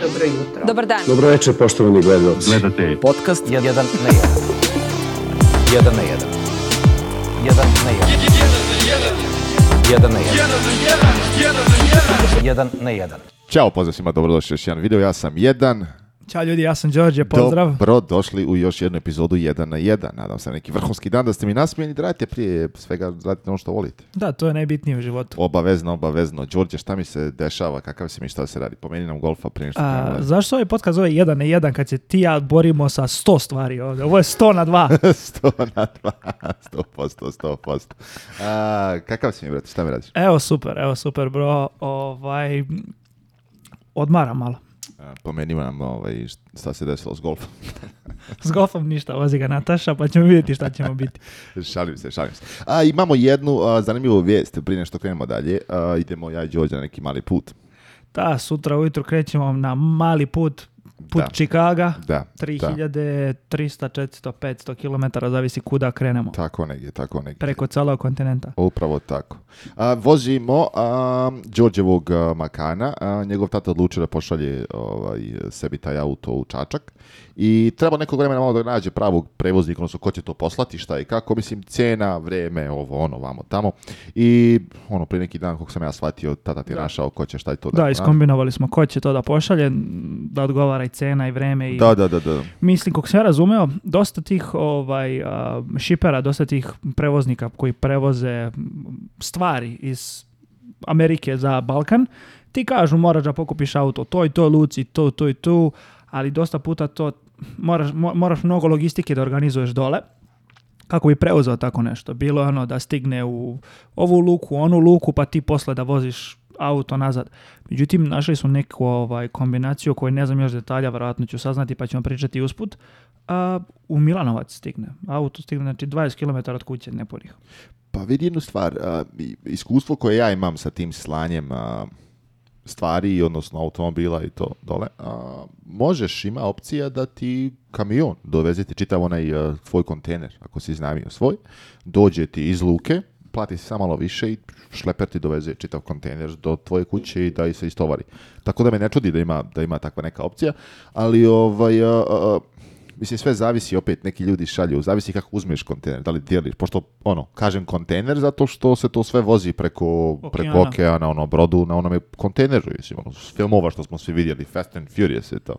Dobro jutro. Dobar dan. Dobro večer, poštovani gledalci. Gledate podcast 1 na 1. 1 na 1. 1 na 1. 1 na 1. 1 na 1. 1 na 1. Ćao, pozdrav svima, dobrodošli još jedan video. Ja sam jedan, Ćao ljudi, ja sam Đorđe, pozdrav. Dobro, došli u još jednu epizodu 1 na 1. Nadam se neki vrhunski dan da ste mi nasmijeni, da radite prije svega, radite ono što volite. Da, to je najbitnije u životu. Obavezno, obavezno. Đorđe, šta mi se dešava, kakav si mi, šta se radi? Pomeni nam golfa prije nešto. A, zašto ovaj podcast zove 1 na 1 kad se ti ja borimo sa 100 stvari ovdje? Ovo je 100 na 2. 100 na 2, 100%, 100%. A, kakav si mi, brate, šta mi radiš? Evo super, evo super, bro. Ovaj, odmaram malo. Pomenimo ovaj, šta se desilo s golfom. s golfom ništa, vozi ga Nataša, pa ćemo vidjeti šta ćemo biti. šalim se, šalim se. A, imamo jednu a, zanimljivu vijest, prije nešto krenemo dalje. idemo ja i Đorđe na neki mali put. Da, sutra ujutro krećemo na mali put Put da. Čikaga, da, 3300, 400, 500 km, zavisi kuda krenemo. Tako negdje, tako negdje. Preko celog kontinenta. Upravo tako. A, vozimo a, Đorđevog makana, a, njegov tata odlučio da pošalje ovaj, sebi taj auto u Čačak i treba neko vremena malo da nađe pravog prevoznika, odnosno ko će to poslati, šta i kako, mislim, cena, vreme, ovo, ono, vamo, tamo. I ono, prije neki dan, kako sam ja shvatio, tata ti našao ko će šta i to da... Da, iskombinovali smo ko će to da pošalje, da odgovara i cena i vreme. I... Da, da, da, da. Mislim, kako sam ja razumeo, dosta tih ovaj, šipera, dosta tih prevoznika koji prevoze stvari iz Amerike za Balkan, ti kažu moraš da pokupiš auto toj, to luci, to, to i tu, ali dosta puta to moraš, moraš mnogo logistike da organizuješ dole kako bi preuzeo tako nešto. Bilo je ono da stigne u ovu luku, onu luku, pa ti posle da voziš auto nazad. Međutim, našli su neku ovaj, kombinaciju koju ne znam još detalja, vjerojatno ću saznati pa ćemo pričati usput. A, u Milanovac stigne. Auto stigne, znači 20 km od kuće neporiho Pa vidi jednu stvar, iskustvo koje ja imam sa tim slanjem, stvari, odnosno automobila i to dole, a, možeš, ima opcija da ti kamion doveze ti čitav onaj tvoj e, kontejner, ako si iznajmio svoj, dođe ti iz luke, plati se samo malo više i šleper ti doveze čitav kontejner do tvoje kuće i da se istovari. Tako da me ne čudi da ima, da ima takva neka opcija, ali ovaj, e, e, mislim sve zavisi opet, neki ljudi šalju, zavisi kako uzmeš kontejner, da li dijeliš, pošto ono, kažem kontejner zato što se to sve vozi preko, okeana. preko okeana, ono, brodu, na onome kontejneru, ono, filmova što smo svi vidjeli, Fast and Furious je to.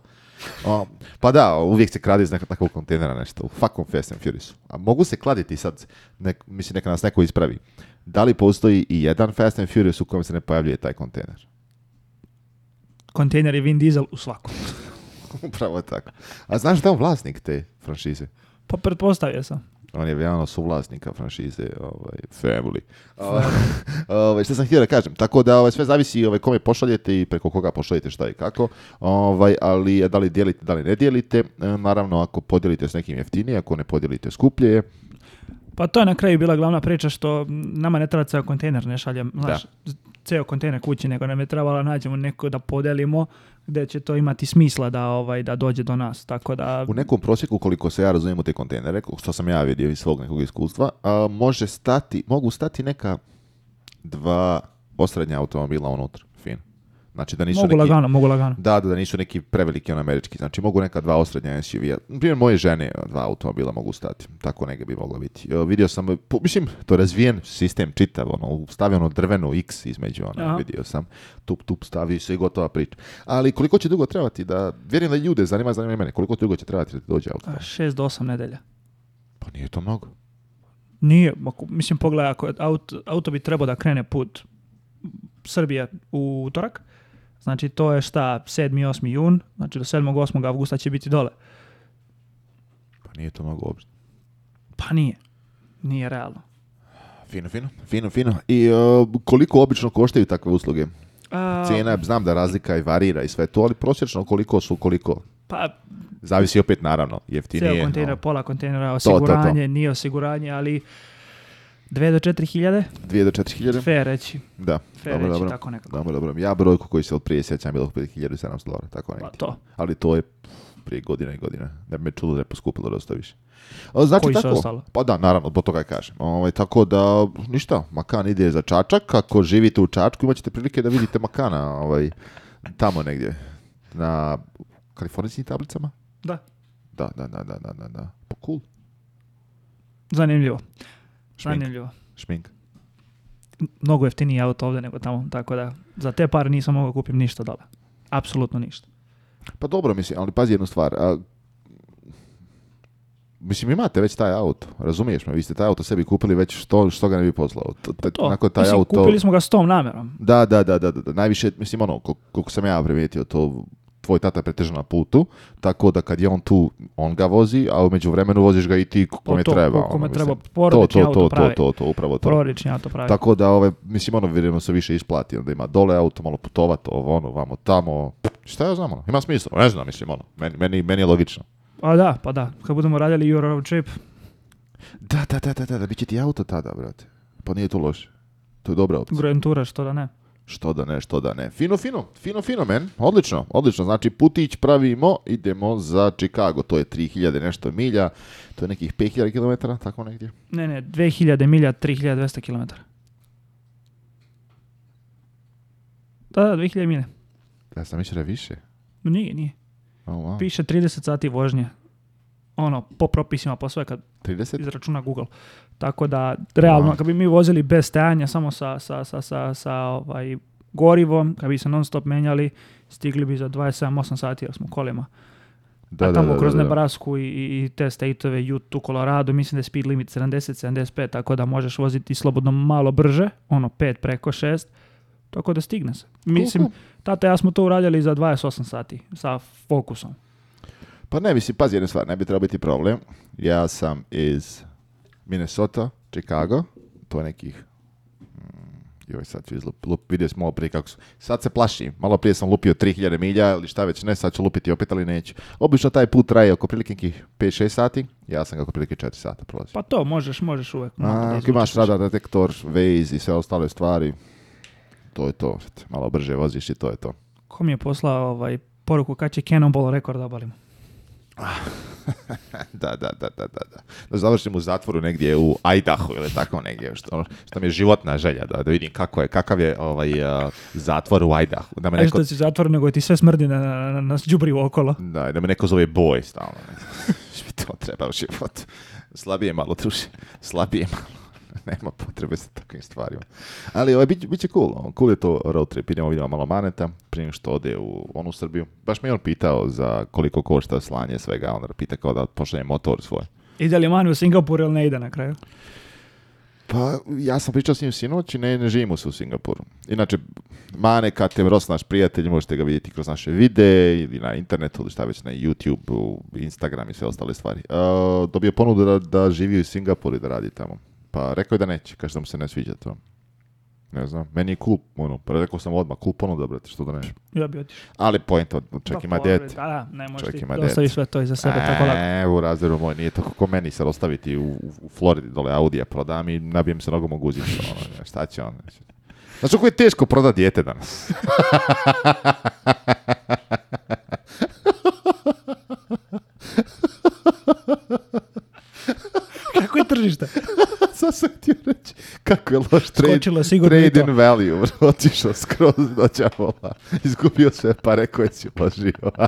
pa da, uvijek se kradi iz nekog takvog kontejnera nešto, u fakom Fast and Furiousu. A mogu se kladiti sad, nek, mislim, neka nas neko ispravi. Da li postoji i jedan Fast and Furious u kojem se ne pojavljuje taj kontejner? Kontejner je Vin Diesel u svakom. Upravo tako. A znaš da je on vlasnik te franšize? Pa pretpostavio sam. On je jedan od suvlasnika franšize ovaj, Family. Ovaj, ovaj što sam htio da kažem? Tako da ovaj, sve zavisi ovaj, kome pošaljete i preko koga pošaljete šta i kako. Ovaj, ali da li dijelite, da li ne dijelite. E, naravno, ako podijelite s nekim jeftinije, ako ne podijelite skuplje. Pa to je na kraju bila glavna priča što nama ne treba kontejner, ne šaljem. Znaš, ceo kontejner kući, nego nam je trebala nađemo neko da podelimo gdje će to imati smisla da ovaj da dođe do nas. Tako da u nekom prosjeku koliko se ja razumijem u te kontejnere, što sam ja vidio iz svog nekog iskustva, a, može stati, mogu stati neka dva osrednja automobila unutra. Znači da nisu mogu neki, lagano, mogu lagano. Da, da, nisu neki preveliki on američki. Znači mogu neka dva osrednja SUV-a. Primjer moje žene dva automobila mogu stati. Tako neka bi moglo biti. vidio sam, mislim, to je razvijen sistem čitav, ono, stavio ono drveno X između ona, vidio sam. Tup, tup, stavi se i gotova priča. Ali koliko će dugo trebati da, vjerujem da ljude zanima, zanima mene, koliko dugo će trebati da dođe auto? Šest do osam nedelja. Pa nije to mnogo. Nije, mislim, pogledaj, ako auto, auto bi trebao da krene put Srbija u utorak, Znači to je šta, 7. 8. jun, znači do 7. 8. avgusta će biti dole. Pa nije to mnogo Pa nije. Nije realno. Fino, fino, fino, fino. I e, koliko obično koštaju takve usluge? A... Cijena, znam da razlika i varira i sve to, ali prosječno koliko su, koliko? Pa... Zavisi opet naravno, jeftinije. Cijel kontejner, no. pola kontejnera, osiguranje, to, nije osiguranje, ali 2 do 4 hiljade? 2 do 4 hiljade. Fair reći. Da. Fair dobro, reći, dobro. tako nekako. Dobro, dobro. Ja brojku koji se od prije sjećam bilo 5700 dolara, tako nekako. Pa to. Ali to je prije godina i godina. Ne bi me čudo da je poskupilo dosta više. Znači, Koji tako, ostalo? Pa da, naravno, po toga kažem. Ovaj, tako da, ništa, Makan ide za Čačak. Ako živite u Čačku, imat ćete prilike da vidite Makana ovaj, tamo negdje. Na kalifornijskim tablicama? Da. Da, da, da, da, da, da. Pa cool. Zanimljivo. Zanimljivo. Šmink. Mnogo jeftiniji auto ovdje nego tamo, tako da za te par nisam mogao kupim ništa dole. Apsolutno ništa. Pa dobro, mislim, ali pazi jednu stvar. A, mislim, imate već taj auto, razumiješ me, vi ste taj auto sebi kupili već što, što ga ne bi poslao. To, pa taj auto... kupili smo ga s tom namjerom. Da, da, da, da, najviše, mislim, ono, koliko sam ja primijetio, to tvoj tata pretežno na putu, tako da kad je on tu, on ga vozi, a umeđu vremenu voziš ga i ti kome treba. Kome ono, treba, porodični to, to, auto pravi. To, to, to, upravo to. Porodični auto pravi. Tako da, ove, mislim, ono vjerojatno se više isplati, onda ima dole auto, malo putovat, ovo, ono, vamo, tamo, šta ja znam, ono, ima smisla, ne znam, mislim, ono, meni, meni, meni je logično. A da, pa da, kad budemo radili Euro Chip. Da, da, da, da, da, da, bit će ti auto tada, brate. Pa nije to loše. To je dobra opcija. Grand što da ne. Što da ne, što da ne. Fino, fino, fino, fino, men. Odlično, odlično. Znači, putić pravimo, idemo za Chicago. To je 3000 nešto milja, to je nekih 5000 km, tako negdje. Ne, ne, 2000 milja, 3200 km. Da, da, 2000 milja. Ja sam više. Nije, nije. Oh, wow. Piše 30 sati vožnje ono, po propisima, po sve kad 30? izračuna Google. Tako da, realno, kad bi mi vozili bez stajanja, samo sa, sa, sa, sa, sa ovaj, gorivom, kad bi se non stop menjali, stigli bi za 27-8 sati jer smo kolima. Da, A tamo kroz Nebrasku i, i te ove Utah, Colorado, mislim da je speed limit 70-75, tako da možeš voziti slobodno malo brže, ono 5 preko 6, tako da stigne se. Mislim, tata ja smo to uradili za 28 sati sa fokusom. Pa ne, mislim, pazi jednu stvar, ne bi trebao biti problem. Ja sam iz Minnesota, Chicago, to je nekih mm, joj sad ću izlup, vidio smo malo prije kako su, sad se plašim, malo prije sam lupio 3000 milja ili šta već ne, sad ću lupiti opet, ali neću. Obično taj put traje oko prilike 5-6 sati, ja sam ga oko prilike 4 sata prolazio. Pa to, možeš, možeš uvek. A, ako imaš radar detektor, Waze i sve ostale stvari, to je to, malo brže voziš i to je to. Ko mi je poslao ovaj, poruku kad će Cannonball rekord obalimo? da, da, da, da, da. Da završim u zatvoru negdje u Idahu ili tako negdje, što, što mi je životna želja, da, da vidim kako je, kakav je ovaj, uh, zatvor u Idahu. Da me neko... što si zatvor, nego ti sve smrdi na, na, na okolo. Da, da me neko zove boj stalno. to treba u životu. Slabije malo, tuši. Slabije malo. nema potrebe sa takvim stvarima. Ali ovaj, bit, će cool, ono, cool je to road trip. Idemo vidimo malo maneta, prije što ode u onu Srbiju. Baš me je on pitao za koliko košta slanje svega, onda pita kao da pošalje motor svoj. Ide li mani u Singapuru ili ne ide na kraju? Pa, ja sam pričao s njim sinoć i ne, ne živimo se u Singapuru. Inače, Mane, kad te rost naš prijatelj, možete ga vidjeti kroz naše videe ili na internetu ili šta već na YouTube, Instagram i sve ostale stvari. Uh, dobio ponudu da, da živi u Singapuru i da radi tamo. Pa rekao je da neće, kaže da mu se ne sviđa to. Ne znam, meni je cool, ono, pa rekao sam odmah, cool ponuda, brate, što da ne. Ja bi otišao. Ali point, ono, čak ima dete. Da, da, ne možeš ti ostaviš sve to iza sebe tako lako. Eee, u razredu moj, nije tako ko meni se ostaviti u, Floridi dole Audija prodam i nabijem se nogom u guzicu, ono, šta će on. Znači, kako je teško prodati djete danas. Kako je loš trade, in value. Otišao skroz do Čavola. Izgubio sve pare koje si uložio.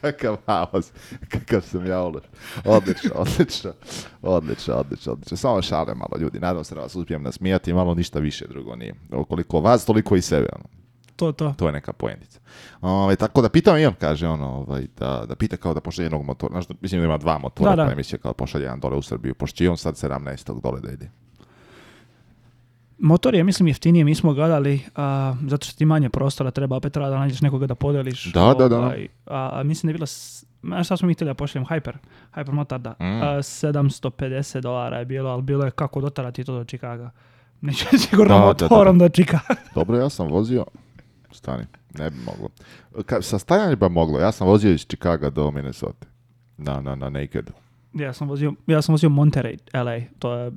Kakav haos. Kakav sam ja ulož. Odlično, odlično. Odlično, odlično, Samo šale malo ljudi. Nadam se da vas uspijem nasmijati. Malo ništa više drugo nije. Koliko vas, toliko i sebe. Ono to, to. To je neka pojendica. Ovaj, tako da pitao i on, kaže, ono, ovaj, da, da pita kao da pošalje jednog motora, znaš, mislim da ima dva motora, da, pa mislim mislio kao pošalje jedan dole u Srbiju, pošto on sad 17. dole da ide. Motor je, mislim, jeftinije, mi smo gledali, a, zato što ti manje prostora treba, opet treba da nađeš nekoga da podeliš. Da, da, da. Ovaj, a, mislim da je bilo, znaš šta smo mi htjeli da pošaljem, Hyper, Hyper motor, da. Mm. A, 750 dolara je bilo, ali bilo je kako dotarati to do Čikaga. Neću sigurno da, motorom do Čikaga. Dobro, ja sam vozio, stani, ne bi moglo. Ka, sa stajanjem pa moglo, ja sam vozio iz Čikaga do Minnesota, na, na, na naked. Ja sam vozio, ja sam vozio Monterey, LA, to je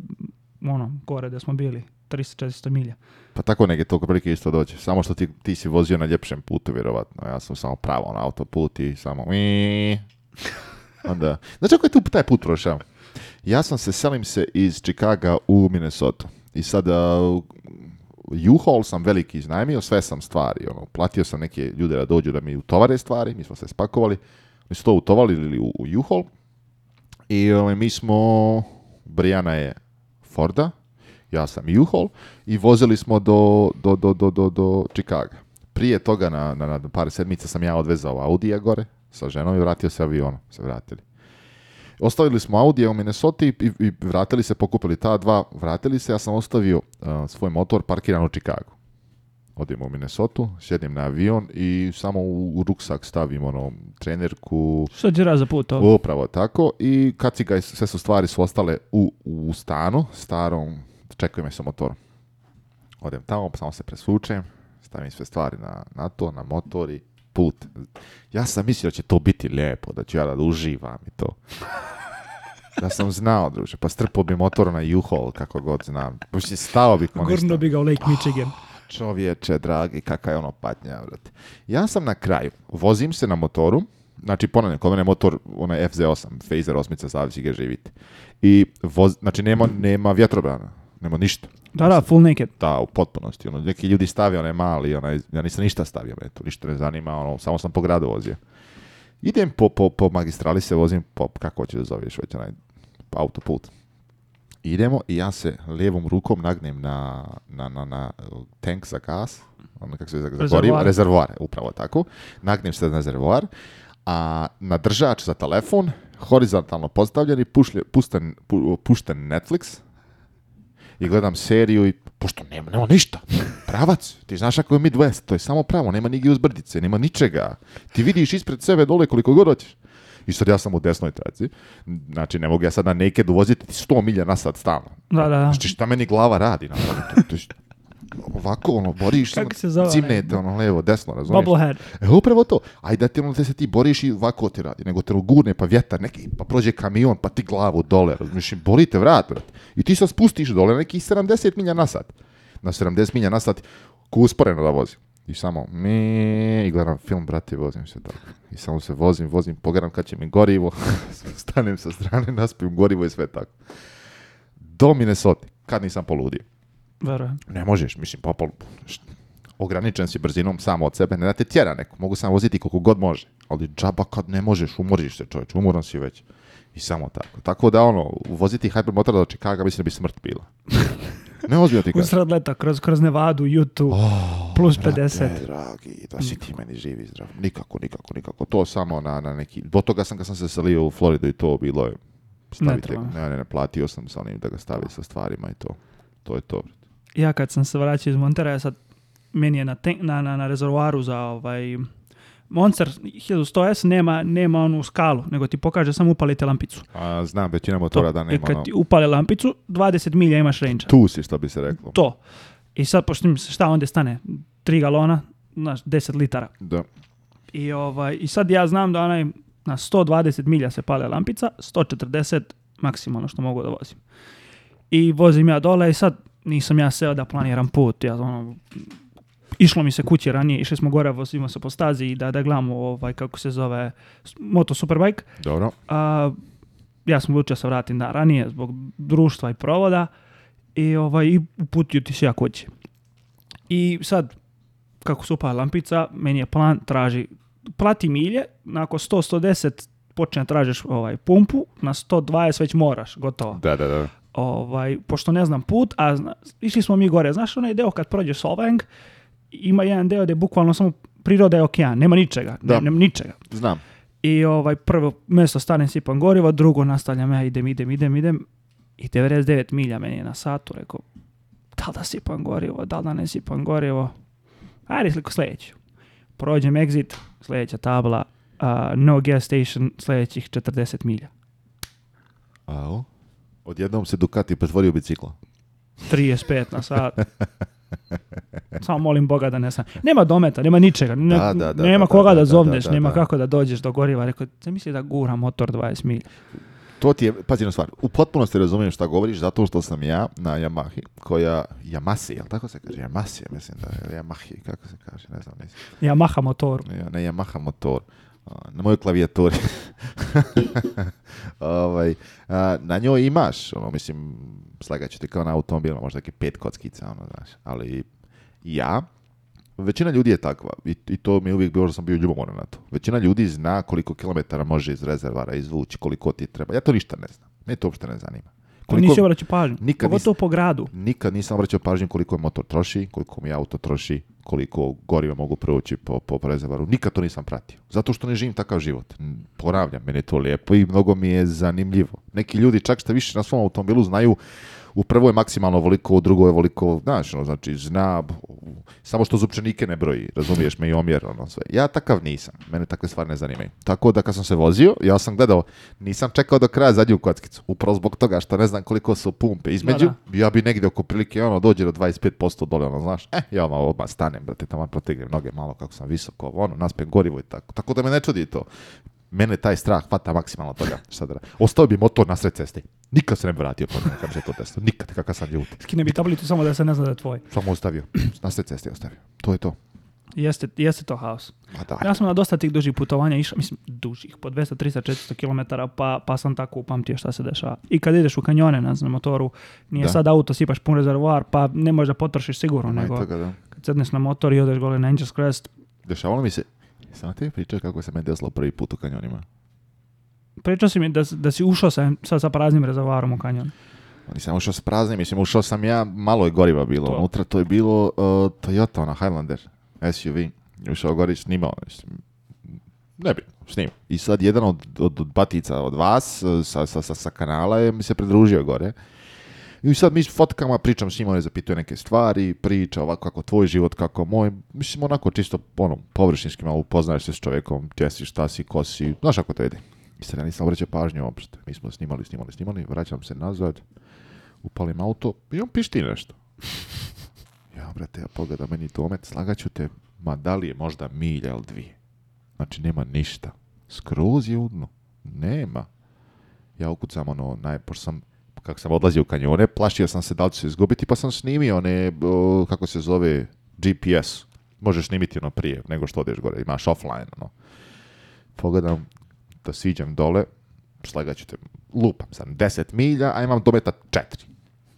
ono, gore gdje smo bili, 300-400 milja. Pa tako negdje toliko prilike isto dođe, samo što ti, ti si vozio na ljepšem putu, vjerovatno, ja sam samo pravo na autoput i samo mi. Onda, znači ako je tu taj put prošao? Ja sam se, selim se iz Čikaga u Minnesota. I sada uh, juhol sam veliki iznajmio, sve sam stvari, ono, platio sam neke ljude da dođu da mi utovare stvari, mi smo se spakovali, mi su to utovali u, u juhol i ovaj, mi smo, Brijana je Forda, ja sam juhol i vozili smo do, do, do, do, do, Prije toga na, na, na par sedmica sam ja odvezao Audija gore sa ženom i vratio se avionom, se vratili. Ostavili smo Audija u Minnesota i, i vratili se, pokupili ta dva, vratili se, ja sam ostavio uh, svoj motor parkiran u Čikagu. Odim u Minnesota, sjedim na avion i samo u, ruksak stavim ono, trenerku. Što raz za put ono? Upravo tako. I kad si sve su stvari su ostale u, u stanu, starom, Čekujem me motor. motorom. Odem tamo, samo se presučem, stavim sve stvari na, na to, na motor i put. Ja sam mislio da će to biti lijepo, da ću ja da uživam i to. Da sam znao, druže, pa strpao bi motor na juhol, kako god znam. Mislim, stao bi bi ga u Lake Michigan. Ah, čovječe, dragi, kakva je ono patnja, brate. Ja sam na kraju, vozim se na motoru, znači ponavljam, kod mene motor, onaj FZ8, Phaser 8, zavisi gdje živite. I voz, znači nema, nema vjetrobrana nema ništa. Da, da, full naked. Da, u potpunosti. Ono, neki ljudi stavio onaj mali, onaj, ja nisam ništa stavio, ništa ne zanima, ono, samo sam po gradu vozio. Idem po, po, po magistrali se vozim, po, kako hoće da zoveš, već onaj autoput. Idemo i ja se lijevom rukom nagnem na, na, na, na tank za gas, ono kako se za, rezervoar. rezervoar, upravo tako. Nagnem se na rezervoar, a na držač za telefon, horizontalno postavljeni, pušten, pušten Netflix, i gledam seriju i pošto nema, nema ništa. Pravac, ti znaš ako je Midwest, to je samo pravo, nema nigdje uzbrdice, nema ničega. Ti vidiš ispred sebe dole koliko god hoćeš. I sad ja sam u desnoj traci, znači ne mogu ja sad na neke uvoziti 100 milija na sat stalno. Da, da. Znači šta meni glava radi na to, to, to, ovako, ono, boriš, se cimnete, ono, levo, desno, razumiješ? E, upravo to. Aj da ti, ono, se ti boriš i ovako ti radi, nego te ono gurne, pa vjetar neki, pa prođe kamion, pa ti glavu dole, razumiješ, boli te vrat, vrat. I ti se spustiš dole nekih 70 milja na sat. Na 70 milja na sat, ku' usporeno da vozim. I samo mi i gledam film, brate, vozim se tako. I samo se vozim, vozim, pogledam kad će mi gorivo, stanem sa strane, naspijem gorivo i sve tako. Do Minnesota, kad nisam poludio. Verujem. Ne možeš, mislim, popol, pa ograničen si brzinom samo od sebe, ne da te tjera neko, mogu sam voziti koliko god može, ali džaba kad ne možeš, umoriš se čovječ, umoran si već. I samo tako. Tako da ono, voziti hypermotor do Čikaga mislim da bi smrt bila. Ne ozbiljno ti kada? leta, kroz, kroz Nevadu, YouTube, plus 50. Brate, dragi, da si ti meni živi zdrav. Nikako, nikako, nikako. To samo na, na neki... Do toga sam kad sam se selio u Floridu i to bilo je... Stavite, ne, ne, ne, platio sam sa onim da ga stavi sa stvarima i to. To je to ja kad sam se vraćao iz Montera, sad meni je na, na, na, rezervoaru za ovaj Monster 1100S nema, nema onu skalu, nego ti pokaže samo upalite lampicu. A, znam, većina motora to, da e, nema. Kad ti upale lampicu, 20 milja imaš range. Tu si, što bi se reklo. To. I sad, pošto šta onda stane? 3 galona, znaš, 10 litara. Da. I, ovaj, I sad ja znam da onaj, na 120 milja se pale lampica, 140 maksimalno što mogu da vozim. I vozim ja dole i sad nisam ja seo da planiram put, ja ono, išlo mi se kući ranije, išli smo gore, vozimo se po stazi i da, da gledamo ovaj, kako se zove moto superbike. Dobro. A, ja sam da se vratim da ranije zbog društva i provoda i, ovaj, uputio ti se ja kući. I sad, kako se upala lampica, meni je plan, traži, plati milje, nakon 100-110 počne tražiš ovaj, pumpu, na 120 već moraš, gotovo. Da, da, da ovaj, pošto ne znam put, a zna, išli smo mi gore. Znaš onaj deo kad prođe Solvang, ima jedan deo gde bukvalno samo priroda je okean, nema ničega, da. nema ničega. Znam. I ovaj prvo mesto stanem sipam gorivo, drugo nastavljam ja idem, idem, idem, idem i 99 milja meni je na satu, rekao da li da sipam gorivo, da li da ne sipam gorivo. Ajde sliko sledeću. Prođem exit, sledeća tabla, no gas station, sledećih 40 milja. Au. Odjednom se Ducati pretvorio u biciklo. 35 na sat. Samo molim Boga da ne sam. Nema dometa, nema ničega. nema koga da, zovneš, nema kako da dođeš do goriva. Rekao, se misli da gura motor 20 mil. To ti je, pazi na stvar, u potpunosti razumijem šta govoriš, zato što sam ja na Yamahi, koja, Yamasi, jel tako se kaže? Yamasi, mislim da je, Yamahi, kako se kaže, ne znam, Yamaha motor. Ne, ne Yamaha motor na mojoj klavijaturi. ovaj, na njoj imaš, ono, mislim, slagat ti kao na automobilu, možda neke pet kockica, ono, znaš, ali ja, većina ljudi je takva i, to mi je uvijek bilo da sam bio ljubomoran na to. Većina ljudi zna koliko kilometara može iz rezervara izvući, koliko ti treba. Ja to ništa ne znam, me to uopšte ne zanima. Pa koliko, nisi obraćao pažnju, pogotovo po gradu. Nikad nisam obraćao pažnju koliko je motor troši, koliko mi auto troši, koliko goriva mogu proći po, po rezervaru. Nikad to nisam pratio. Zato što ne živim takav život. Poravljam, mene je to lijepo i mnogo mi je zanimljivo. Neki ljudi čak što više na svom automobilu znaju u prvoj maksimalno voliko, u drugoj voliko, znaš, ono, znači, zna, samo što zupčenike ne broji, razumiješ me i omjer, ono, sve. Ja takav nisam, mene takve stvari ne zanimaju. Tako da kad sam se vozio, ja sam gledao, nisam čekao do kraja zadnju kockicu, upravo zbog toga što ne znam koliko su pumpe između, ja bi negdje oko prilike, ono, dođe do 25% dole, ono, znaš, eh, ja vam odmah stanem, brate, tamo protegnem noge malo kako sam visoko, ono, naspem gorivo i tako. Tako da me ne čudi to mene taj strah hvata maksimalno toga. Šta da Ostao bi motor na sred ceste. Nikad se ne bi vratio po kad bi se to testo. Nikad, kakav sam ljut. Skine bi tablicu samo da se ne zna da je tvoj. Samo ostavio. Na sred ceste ostavio. To je to. Jeste, jeste to haos. Pa ja sam na dosta tih dužih putovanja išao, mislim, dužih, po 200, 300, 400 km, pa, pa sam tako upamtio šta se dešava. I kad ideš u kanjone na znam, motoru, nije da. sad auto, sipaš pun rezervoar, pa ne možeš da potrošiš sigurno, nego toga, kad sedneš na motor i odeš gole na Angels Crest. Dešavalo mi se sam ti pričao kako se meni desilo prvi put u kanjonima? Pričao si mi da, da si ušao sa, sa, praznim rezervarom u kanjon. Nisam ušao s praznim, mislim, ušao sam ja, malo je goriva bilo. To. Unutra to je bilo uh, Toyota, ona Highlander, SUV. Ušao gori, snimao, mislim, ne bi, snim. I sad jedan od, od, od batica od vas e, sa, sa, sa, sa kanala je mi se pridružio gore. I sad mi s fotkama pričam s njima, oni zapituje neke stvari, priča ovako kako tvoj život, kako moj. Mislim, onako čisto, ono, površinski malo upoznaješ se s čovjekom, gdje si, šta si, ko si, znaš kako to ide. I ja nisam obraćao pažnju uopšte. Mi smo snimali, snimali, snimali, vraćam se nazad, upalim auto i on pišti nešto. Ja, brate, ja pogledam, meni domet, slagaću te, ma da li je možda milja ili dvije. Znači, nema ništa. Skroz je udno. Nema. Ja ukucam ono, naj, sam kako sam odlazio u kanjone, plašio sam se da li ću se izgubiti, pa sam snimio one, kako se zove, GPS. Možeš snimiti ono prije nego što odeš gore, imaš offline, ono. Pogledam da siđem dole, slagat ću te, lupam sam 10 milja, a imam dometa 4.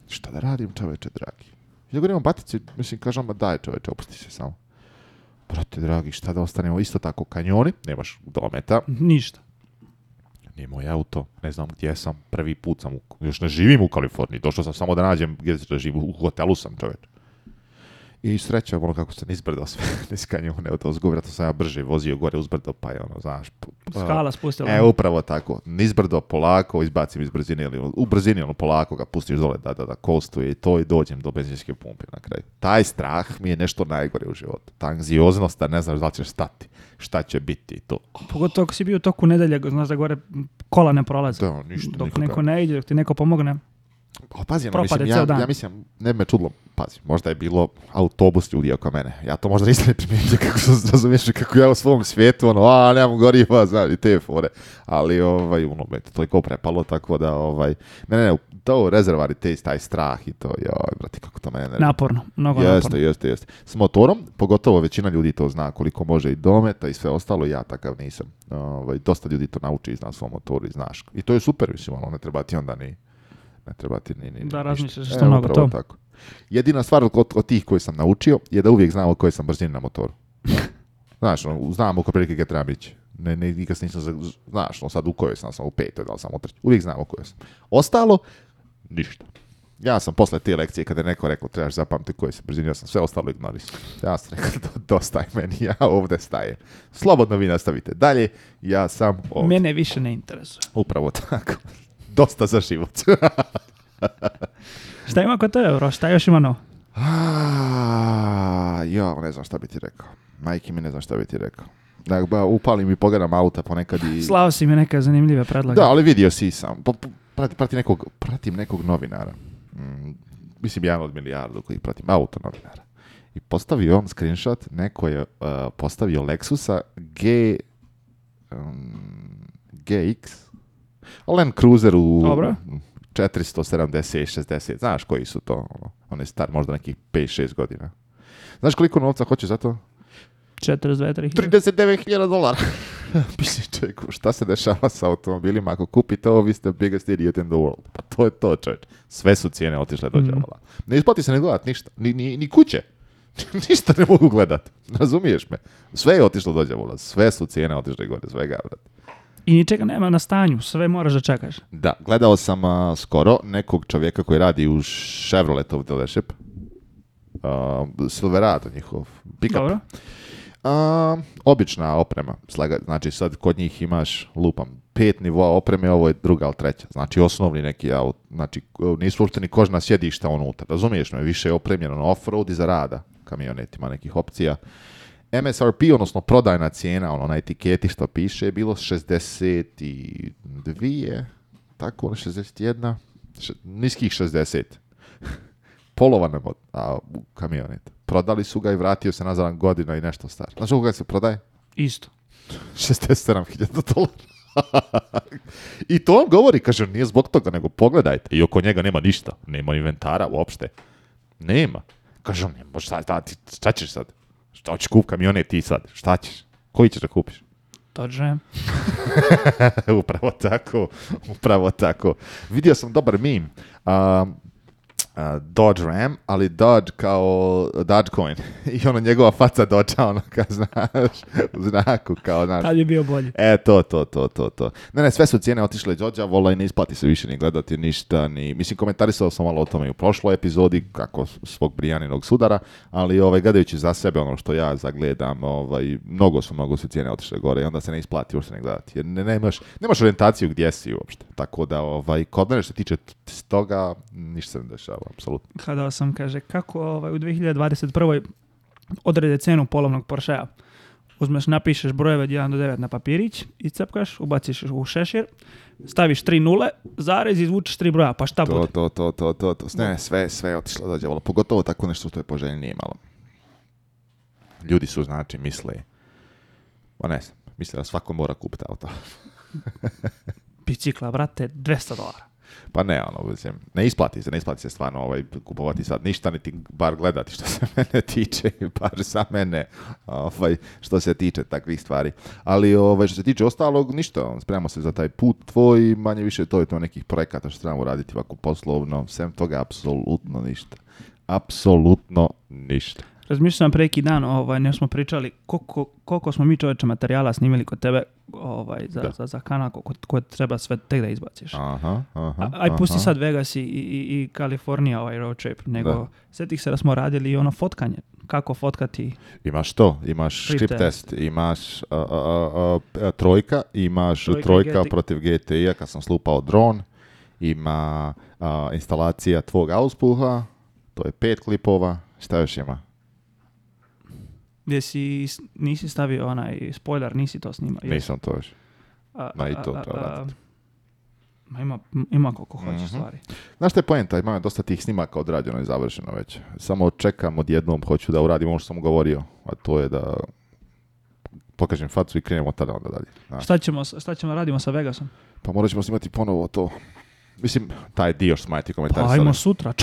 Šta da radim, čoveče, dragi? Ja govorim, batici, mislim, kažem, daj čoveče, opusti se samo. Brate, dragi, šta da ostanemo isto tako kanjoni, nemaš dometa. Ništa nije moj auto, ne znam gdje sam, prvi put sam, u, još ne živim u Kaliforniji, došao sam samo da nađem gdje da živim, u hotelu sam čovječ. I sreća, ono kako se nizbrdo sve, niz kanjone u to sam ja brže vozio gore uzbrdo, pa je ono, znaš... Skala pa, spustila. E, upravo tako. Nizbrdo, polako, izbacim iz brzine, ili u brzini, ono, polako ga pustiš dole, da, da, da, kostuje i to i dođem do benzinske pumpe na kraju. Taj strah mi je nešto najgore u životu. Ta da ne znaš da ćeš stati, šta će biti i to. Pogotovo ako si bio u toku nedelja, znaš da gore kola ne prolaze. Da, ništa, dok neko ne ide, dok ti neko pomogne. Pa pazi, ono, ja, mislim, ne bi me čudlo, pazi, možda je bilo autobus ljudi oko mene. Ja to možda nisam ne primijenio, kako se razumiješ, kako ja u svom svijetu, ono, a, nemam goriva, znam, i te fore. Ali, ovaj, ono, me to toliko prepalo, tako da, ovaj, ne, ne, to rezervari, te, taj strah i to, joj, brati, kako to mene... Naporno, mnogo jeste, naporno. Jeste, jeste, S motorom, pogotovo većina ljudi to zna koliko može i dometa i sve ostalo, ja takav nisam. Ovaj, dosta ljudi to nauči i zna svom motoru i znaš. I to je super, mislim, ono, ne treba ti onda ni ne treba ti ni, Da, razmišljaš e, što mnogo to. Tako. Jedina stvar od, od, tih koji sam naučio je da uvijek znam o kojoj sam brzini na motoru. Znaš, ono, znam oko prilike Ne, ne, nikad nisam, za, znaš, on sad u kojoj sam, sam u petoj, da sam u Uvijek znam o kojoj sam. Ostalo, ništa. Ja sam posle te lekcije kada je neko rekao trebaš zapamti koji se brzinio ja sam sve ostalo ignorisao. Ja sam rekao dosta meni, ja ovdje stajem. Slobodno vi nastavite dalje, ja sam ovdje. Mene više ne interesuje. Upravo tako dosta za život. šta ima kod tebe, bro? Šta još ima ah, ja, ne znam šta bi ti rekao. Majke mi ne znam šta bi ti rekao. Da, ba, upalim i pogledam auta ponekad i... Slao si mi neka zanimljiva predlaga. Da, ali vidio si sam. Prati, pa, prati nekog, pratim nekog novinara. Mm, mislim, jedan od milijardu koji pratim. Auto novinara. I postavio on screenshot. Neko je eh, postavio Lexusa G... GX Land Cruiser u Dobro. 470 i 60, znaš koji su to, ono, on je star možda nekih 5-6 godina. Znaš koliko novca hoće za to? 42.000. 39.000 dolara. Pisi čovjeku, šta se dešava sa automobilima? Ako kupite ovo, vi ste biggest idiot in the world. Pa to je to, čovjek. Sve su cijene otišle do Mm. Ne isplati se ne gledat ništa. Ni, ni, ni kuće. ništa ne mogu gledat. Razumiješ me? Sve je otišlo do Sve su cijene otišle gore. Svega, brate. I ničega nema na stanju, sve moraš da čekaš. Da, gledao sam skoro nekog čovjeka koji radi u Chevroletov dealership. Uh, Silverado njihov pick-up. obična oprema. znači sad kod njih imaš lupam pet nivoa opreme, ovo je druga ali treća. Znači osnovni neki aut, znači nisu uopšte ni kožna sjedišta unutra. Razumiješ me, više je opremljeno na off-road i za rada kamionetima nekih opcija. MSRP, odnosno prodajna cijena, ono na etiketi što piše, je bilo 62, tako, 61, ono, niskih 60. Polovan je a, kamionet. Prodali su ga i vratio se nazad godina i nešto star. Znaš ga se prodaje? Isto. 67.000 dolara. I to on govori, kaže, nije zbog toga, nego pogledajte. I oko njega nema ništa. Nema inventara uopšte. Nema. Kaže, on, šta, šta ćeš sad? Šta hoćeš kup kamione ti sad? Šta ćeš? Koji ćeš da kupiš? upravo tako, upravo tako. Vidio sam dobar meme. Um, Dodge Ram, ali Dodge kao Coin. I ono njegova faca Dodge-a, ono kad znaš, u znaku kao naš. je bio bolji. E, to, to, to, to, to. Ne, ne, sve su cijene otišle Dodge-a, vola i ne isplati se više ni gledati ništa, ni, mislim, komentarisao sam malo o tome i u prošloj epizodi, kako svog Brijaninog sudara, ali ovaj, gledajući za sebe ono što ja zagledam, ovaj, mnogo su, mnogo su cijene otišle gore i onda se ne isplati uopšte ne gledati, jer nemaš, nemaš orientaciju gdje si uopšte. Tako da, ovaj, kod mene što tiče toga, ništa se ne dešava apsolutno. Kada sam, kaže, kako ovaj, u 2021. odrede cenu polovnog Porschea? Uzmeš, napišeš brojeve od 1 do 9 na papirić, iscepkaš, ubaciš u šešir, staviš tri nule, zarez, izvučeš tri broja, pa šta to, bude? To, to, to, to, to. Ne, sve, sve je otišlo Pogotovo tako nešto što je nije imalo. Ljudi su, znači, misle, pa ne znam, misle da svako mora kupiti auto. Bicikla, brate, 200 dolara. Pa ne, ono, mislim, ne isplati se, ne isplati se stvarno ovaj, kupovati sad ništa, niti bar gledati što se mene tiče, bar sa mene, ovaj, što se tiče takvih stvari. Ali ovaj, što se tiče ostalog, ništa, ono, spremamo se za taj put tvoj, manje više to je to nekih projekata što trebamo raditi ovako poslovno, sem toga apsolutno ništa. Apsolutno ništa. Razmišljam preki dan, ovaj, ne smo pričali koliko, koliko smo mi čoveče materijala snimili kod tebe ovaj, za, da. za, kanal, koje treba sve tek da izbaciš. Aha, aha, aj pusti sad Vegas i, i, i Kalifornija ovaj road trip, nego da. sjetih se da smo radili i ono fotkanje, kako fotkati. Imaš to, imaš script test, imaš trojka, imaš trojka, protiv GTI-a kad sam slupao dron, ima instalacija tvog auspuha, to je pet klipova, šta još ima? gdje si, nisi stavio onaj spoiler, nisi to snimao. Nisam to još. Ma i to Ma ima, ima koliko hoće mhm. stvari. Znaš što poenta? Imam dosta tih snimaka odrađeno i završeno već. Samo čekam odjednom, hoću da uradim ono što sam govorio, a to je da pokažem facu i krenemo tada onda dalje. Šta ćemo, šta ćemo radimo sa Vegasom? Pa morat ćemo snimati ponovo to. Mislim, taj dio što smo komentari. Pa ajmo sutra,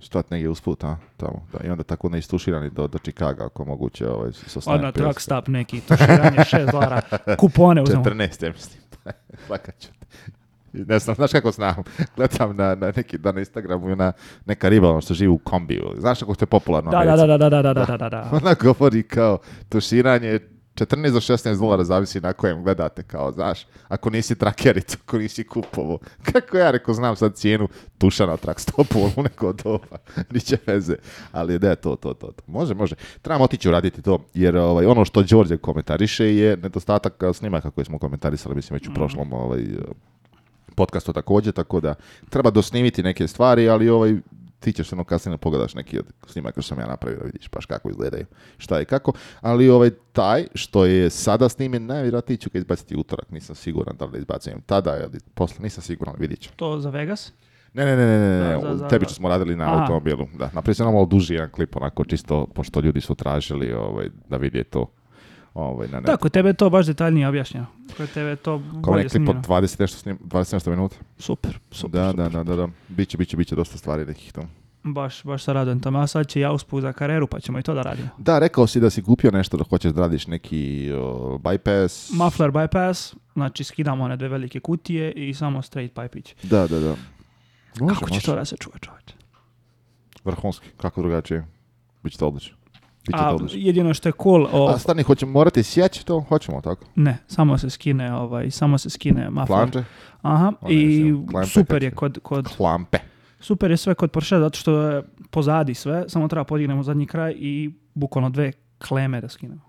stat negdje usput, a? Tamo, da. I onda tako istuširani do, do Čikaga, ako moguće, ovaj, sa snajem Odmah truck stop neki, tuširanje, šest dolara, kupone uzmemo. 14, ja mislim. Plakaću ne znam, znaš kako znam, gledam na, na neki dan na Instagramu na neka riba, ono što živi u kombiju. Znaš kako ste je popularno? Da, da, da, da, da, da, da, da, da. Ona govori kao tuširanje 14 do 16 dolara zavisi na kojem gledate, kao, znaš, ako nisi trakerit, ako nisi kupovo. Kako ja reko znam sad cijenu tuša na trak stopu u neko doba, niće veze. Ali da, to, to, to, to. Može, može. Trebamo otići uraditi to, jer ovaj, ono što Đorđe komentariše je nedostatak snimaka koji smo komentarisali, mislim, već u mhm. prošlom ovaj, podcastu također, tako da treba dosnimiti neke stvari, ali ovaj, ti ćeš ono kasnije pogledaš neki od snimaka što sam ja napravio vidiš baš kako izgledaju, šta je kako, ali ovaj taj što je sada snimen, najvjerojatnije ću ga izbaciti utorak, nisam siguran da li izbacujem tada ili posle, nisam siguran, vidit To za Vegas? Ne, ne, ne, ne, ne, tebi što smo radili na automobilu, da, je sam malo duži jedan klip, onako čisto, pošto ljudi su tražili ovaj, da vidje to. Ovaj, na Tako, tebe je to baš detaljnije objašnjeno. Kod tebe je to Kao bolje snimljeno. Kao 20 nešto, snim, 20 nešto minuta. Super, super. Da, super. da, da, da. Biće, biće, biće dosta stvari nekih tamo. Baš, baš sa radujem tamo. A sad će ja uspuk za karjeru pa ćemo i to da radimo. Da, rekao si da si kupio nešto da hoćeš da radiš neki uh, bypass. Muffler bypass, znači skidamo one dve velike kutije i samo straight pipe-ić. Da, da, da. Može, kako će to da se čuje čovječ? Vrhunski, kako drugačije. Biće to odlično. A jedino što je cool... O... A stani, hoćemo morati sjeći to? Hoćemo tako? Ne, samo se skine, ovaj, samo se skine mafla. Planče? Aha, i super je kod... kod... Klampe. Super je sve kod Porsche zato što je pozadi sve, samo treba podignemo zadnji kraj i bukvalno dve kleme da skinemo.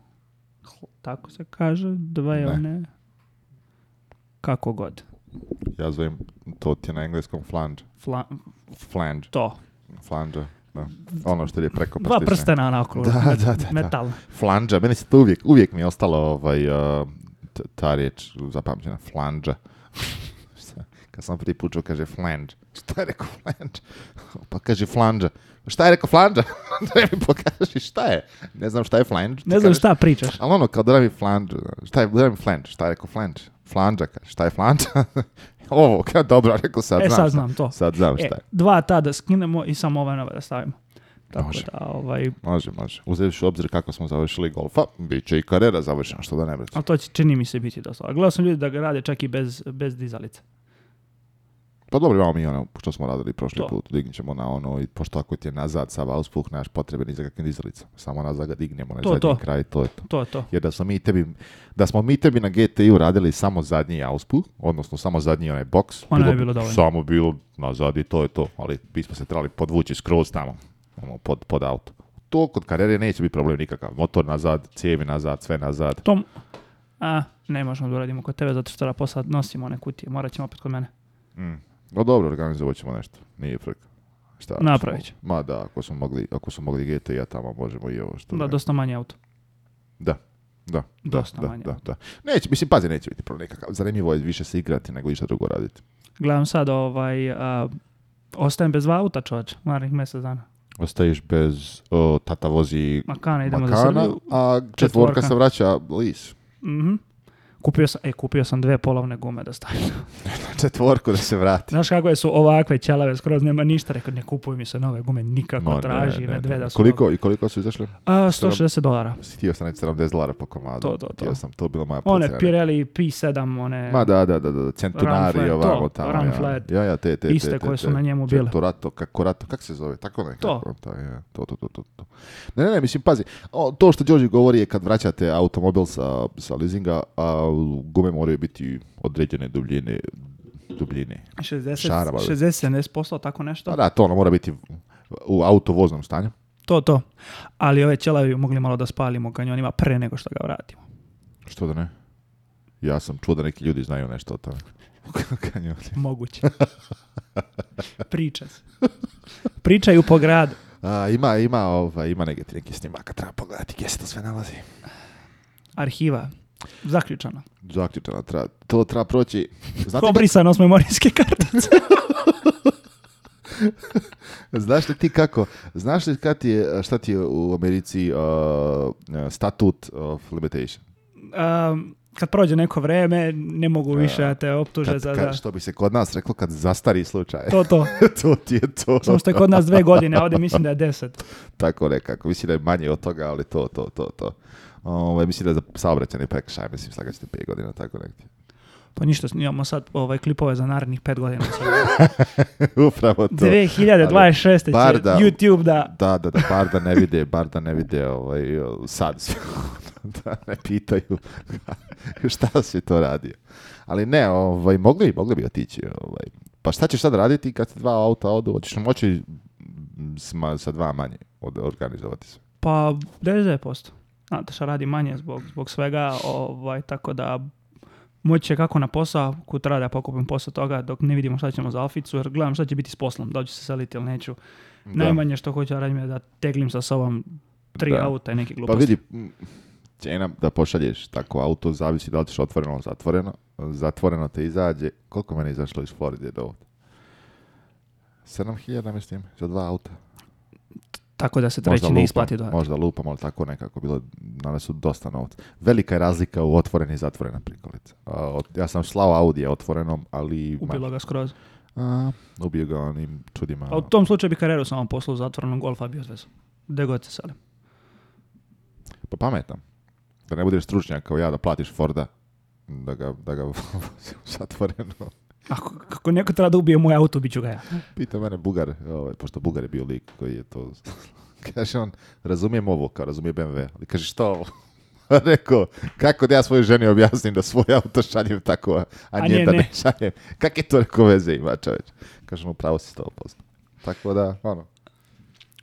Tako se kaže, dve ne. one... Kako god. Ja zovem, to ti na engleskom flange. Fla... To. Flange. Ono što je preko prstena. Dva prstena onako. Da, da, Metal. Flanđa. Meni se to uvijek, uvijek mi je ostalo ovaj, uh, ta riječ zapamćena. Flanđa. Kad sam prvi put čuo, kaže flanđ. Šta je rekao flanđ? Pa kaže flanđa. Šta je rekao flanđa? da mi pokaži šta je. Ne znam šta je flanđ. Ne znam šta pričaš. Ali ono, kao da mi flanđ. Šta je, da mi flanđ? Šta je rekao flanđ? Flanđa, Šta je flanđa? Ovo, kad dobro, rekao sad, e, znam, sad znam to. Sad znam e, šta Dva ta da skinemo i samo ovaj nove da stavimo. Tako može. Da, ovaj... Može, može. Uzevši u obzir kako smo završili golfa, bit će i karera završena, što da ne brati. Ali to će, čini mi se biti dosta. Gledao sam ljudi da ga rade čak i bez, bez dizalice. Pa dobro, imamo mi ono što smo radili prošli put, ćemo na ono, i pošto ako ti je nazad sav auspuh naš ni za kakvim dizalica. Samo nazad ga dignemo na to, zadnji to. kraj, to je to. to, to. Jer da smo, mi tebi, da smo mi tebi na GTI-u radili samo zadnji auspuh, odnosno samo zadnji onaj box, ono bilo, bilo dovoljno. samo bilo nazad i to je to, ali bismo se trebali podvući skroz tamo, ono, pod, pod auto. To kod karere neće biti problem nikakav. Motor nazad, cijevi nazad, sve nazad. Tom, a, ne možemo da uradimo kod tebe zato što da posad nosimo one kutije, morat ćemo opet kod mene. Mm. No dobro, organizovat ćemo nešto. Nije frka. Šta? Napravit ćemo. Ma da, ako smo mogli, ako smo mogli ja tamo možemo i ovo što... Da, dosta manje auto. Da. Da, dosta da, manje. Da, da, Neće, mislim, pazi, neće biti problem nekakav. Zanimljivo je više se igrati nego išta drugo raditi. Gledam sad, ovaj, ostajem bez auta, čovječ, marnih mjesec dana. Ostaješ bez, o, tata vozi Makana, idemo a četvorka, četvorka se vraća lis. Mhm. Kupio sam, e, kupio sam dve polovne gume da stavim. na četvorku da se vrati. Znaš kako je, su ovakve ćelave, skroz nema ništa. Rekao, ne kupuj mi se nove gume, nikako no, traži. Ne, ne, ne, dve da su koliko, I koliko su izašle? 160 dolara. Htio sam reći 70 dolara po komadu. To, to, to. Htio sam, to bilo moja pocena. One Pirelli P7, one... Ma da, da, da, da, centunari ovamo tamo. Run flat. Ja, ja, te, te, te. Iste te, koje su te, na njemu bile. Centurato, rato, kako se zove? Tako nekako. To. Ja, to, to, to, to, to. Ne, ne, ne, mislim, pazi, o, to što Đorđe govori je kad vraćate automobil sa, sa leasinga, a, gume moraju biti određene dubljine, dubljine. 60-70% tako nešto? Pa da, to ono mora biti u autovoznom stanju. To, to. Ali ove bi mogli malo da spalimo kanjonima pre nego što ga vratimo. Što da ne? Ja sam čuo da neki ljudi znaju nešto o tome. Moguće. Priča se. Pričaju po gradu. A, ima, ima, ova ima neki, neki snimaka, treba pogledati gdje se to sve nalazi. Arhiva. Zaključano Zaključano, Tra, to treba proći... Znate Ko memorijske kartice. Znaš li ti kako? Znaš li kad je, šta ti je u Americi statut of limitation? Um, kad prođe neko vreme, ne mogu više te optuže za... što bi se kod nas reklo, kad zastari slučaj. To, to. to ti je to. što je kod nas dve godine, a ovdje mislim da je deset. Tako nekako, mislim da je manje od toga, ali to, to, to, to. Ovaj, mislim da je za saobraćani prekršaj, mislim slagat ćete 5 godina, tako nekdje. Pa ništa, snimamo sad ovaj, klipove za narednih 5 godina. Upravo to. 2026. YouTube da... Da, da, da, bar da ne vide, bar da ne vide ovaj, sad da ne pitaju šta se to radio. Ali ne, ovaj, mogli, mogli bi otići. Ovaj. Pa šta ćeš sad raditi kad se dva auta odu? Hoćeš moći mm, sa dva manje organizovati se? Pa 99%. Nataša radi manje zbog, zbog svega, ovaj, tako da moći će kako na posao, kut treba da pokupim posao toga dok ne vidimo šta ćemo za alficu, jer gledam šta će biti s poslom, da li ću se seliti ili neću. Da. Najmanje što hoću da radim je da teglim sa sobom tri auta i neke pa gluposti. Pa vidi, cijena da pošalješ tako auto zavisi da li ćeš otvoreno ili zatvoreno. Zatvoreno te izađe. Koliko meni izašlo iz Floride do ovdje? 7000, mislim, za dva auta. Tako da se treći ne isplati Možda lupam, ali tako nekako bilo, danas su dosta novca. Velika je razlika u otvorenim i zatvorena prikolica. ja sam slao Audija otvorenom, ali... Ubilo ga skroz. A, ubio ga onim čudima. A u tom slučaju bi sam samo poslao u zatvorenom golfa bio zvezu. Gde god se sali. Pa pametam. Da ne budeš stručnjak kao ja, da platiš Forda, da ga, da ga zatvoreno. Ako, neko treba da ubije moj auto, bit ću ga ja. Pita mene Bugar, ovaj, pošto Bugar je bio lik koji je to... kaže on, razumijem ovo, kao razumije BMW, ali kaže što ovo? Rekao, kako da ja svojoj ženi objasnim da svoj auto šaljem tako, a, nje, da ne, šaljem. Kak je to rekao veze ima čoveč? Kaže mu, pravo si 100%. Tako da, ono,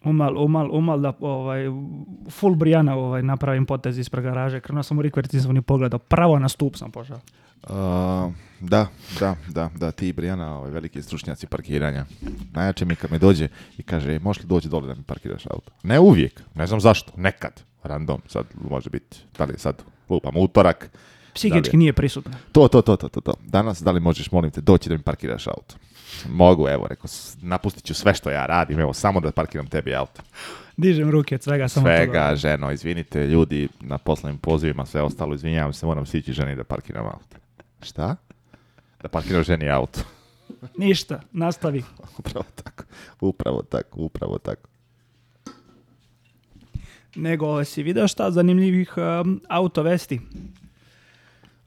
umal, umal, umal da ovaj, full Brijana ovaj, napravim potez ispred garaže. Krenuo sam u rikverc, pogledao. Pravo na stup sam pošao. Da, da, da, da, ti i Brijana, ovaj, veliki stručnjaci parkiranja. Najjače mi kad mi dođe i kaže, e, možeš li doći dole da mi parkiraš auto? Ne uvijek, ne znam zašto, nekad, random, sad može biti, da li sad lupam utorak. Psihički nije prisutan. To, to, to, to, to, to. Danas, da li možeš, molim te, doći da mi parkiraš auto? Mogu, evo, rekao, napustit ću sve što ja radim, evo, samo da parkiram tebi auto. Dižem ruke od svega, samo Svega, ženo, izvinite, ljudi na poslovnim pozivima, sve ostalo, izvinjavam se, moram sići ženi da parkiram auto. Šta? da ženi auto. Ništa, nastavi. upravo tako, upravo tako, upravo tako. Nego, si video šta zanimljivih um, autovesti?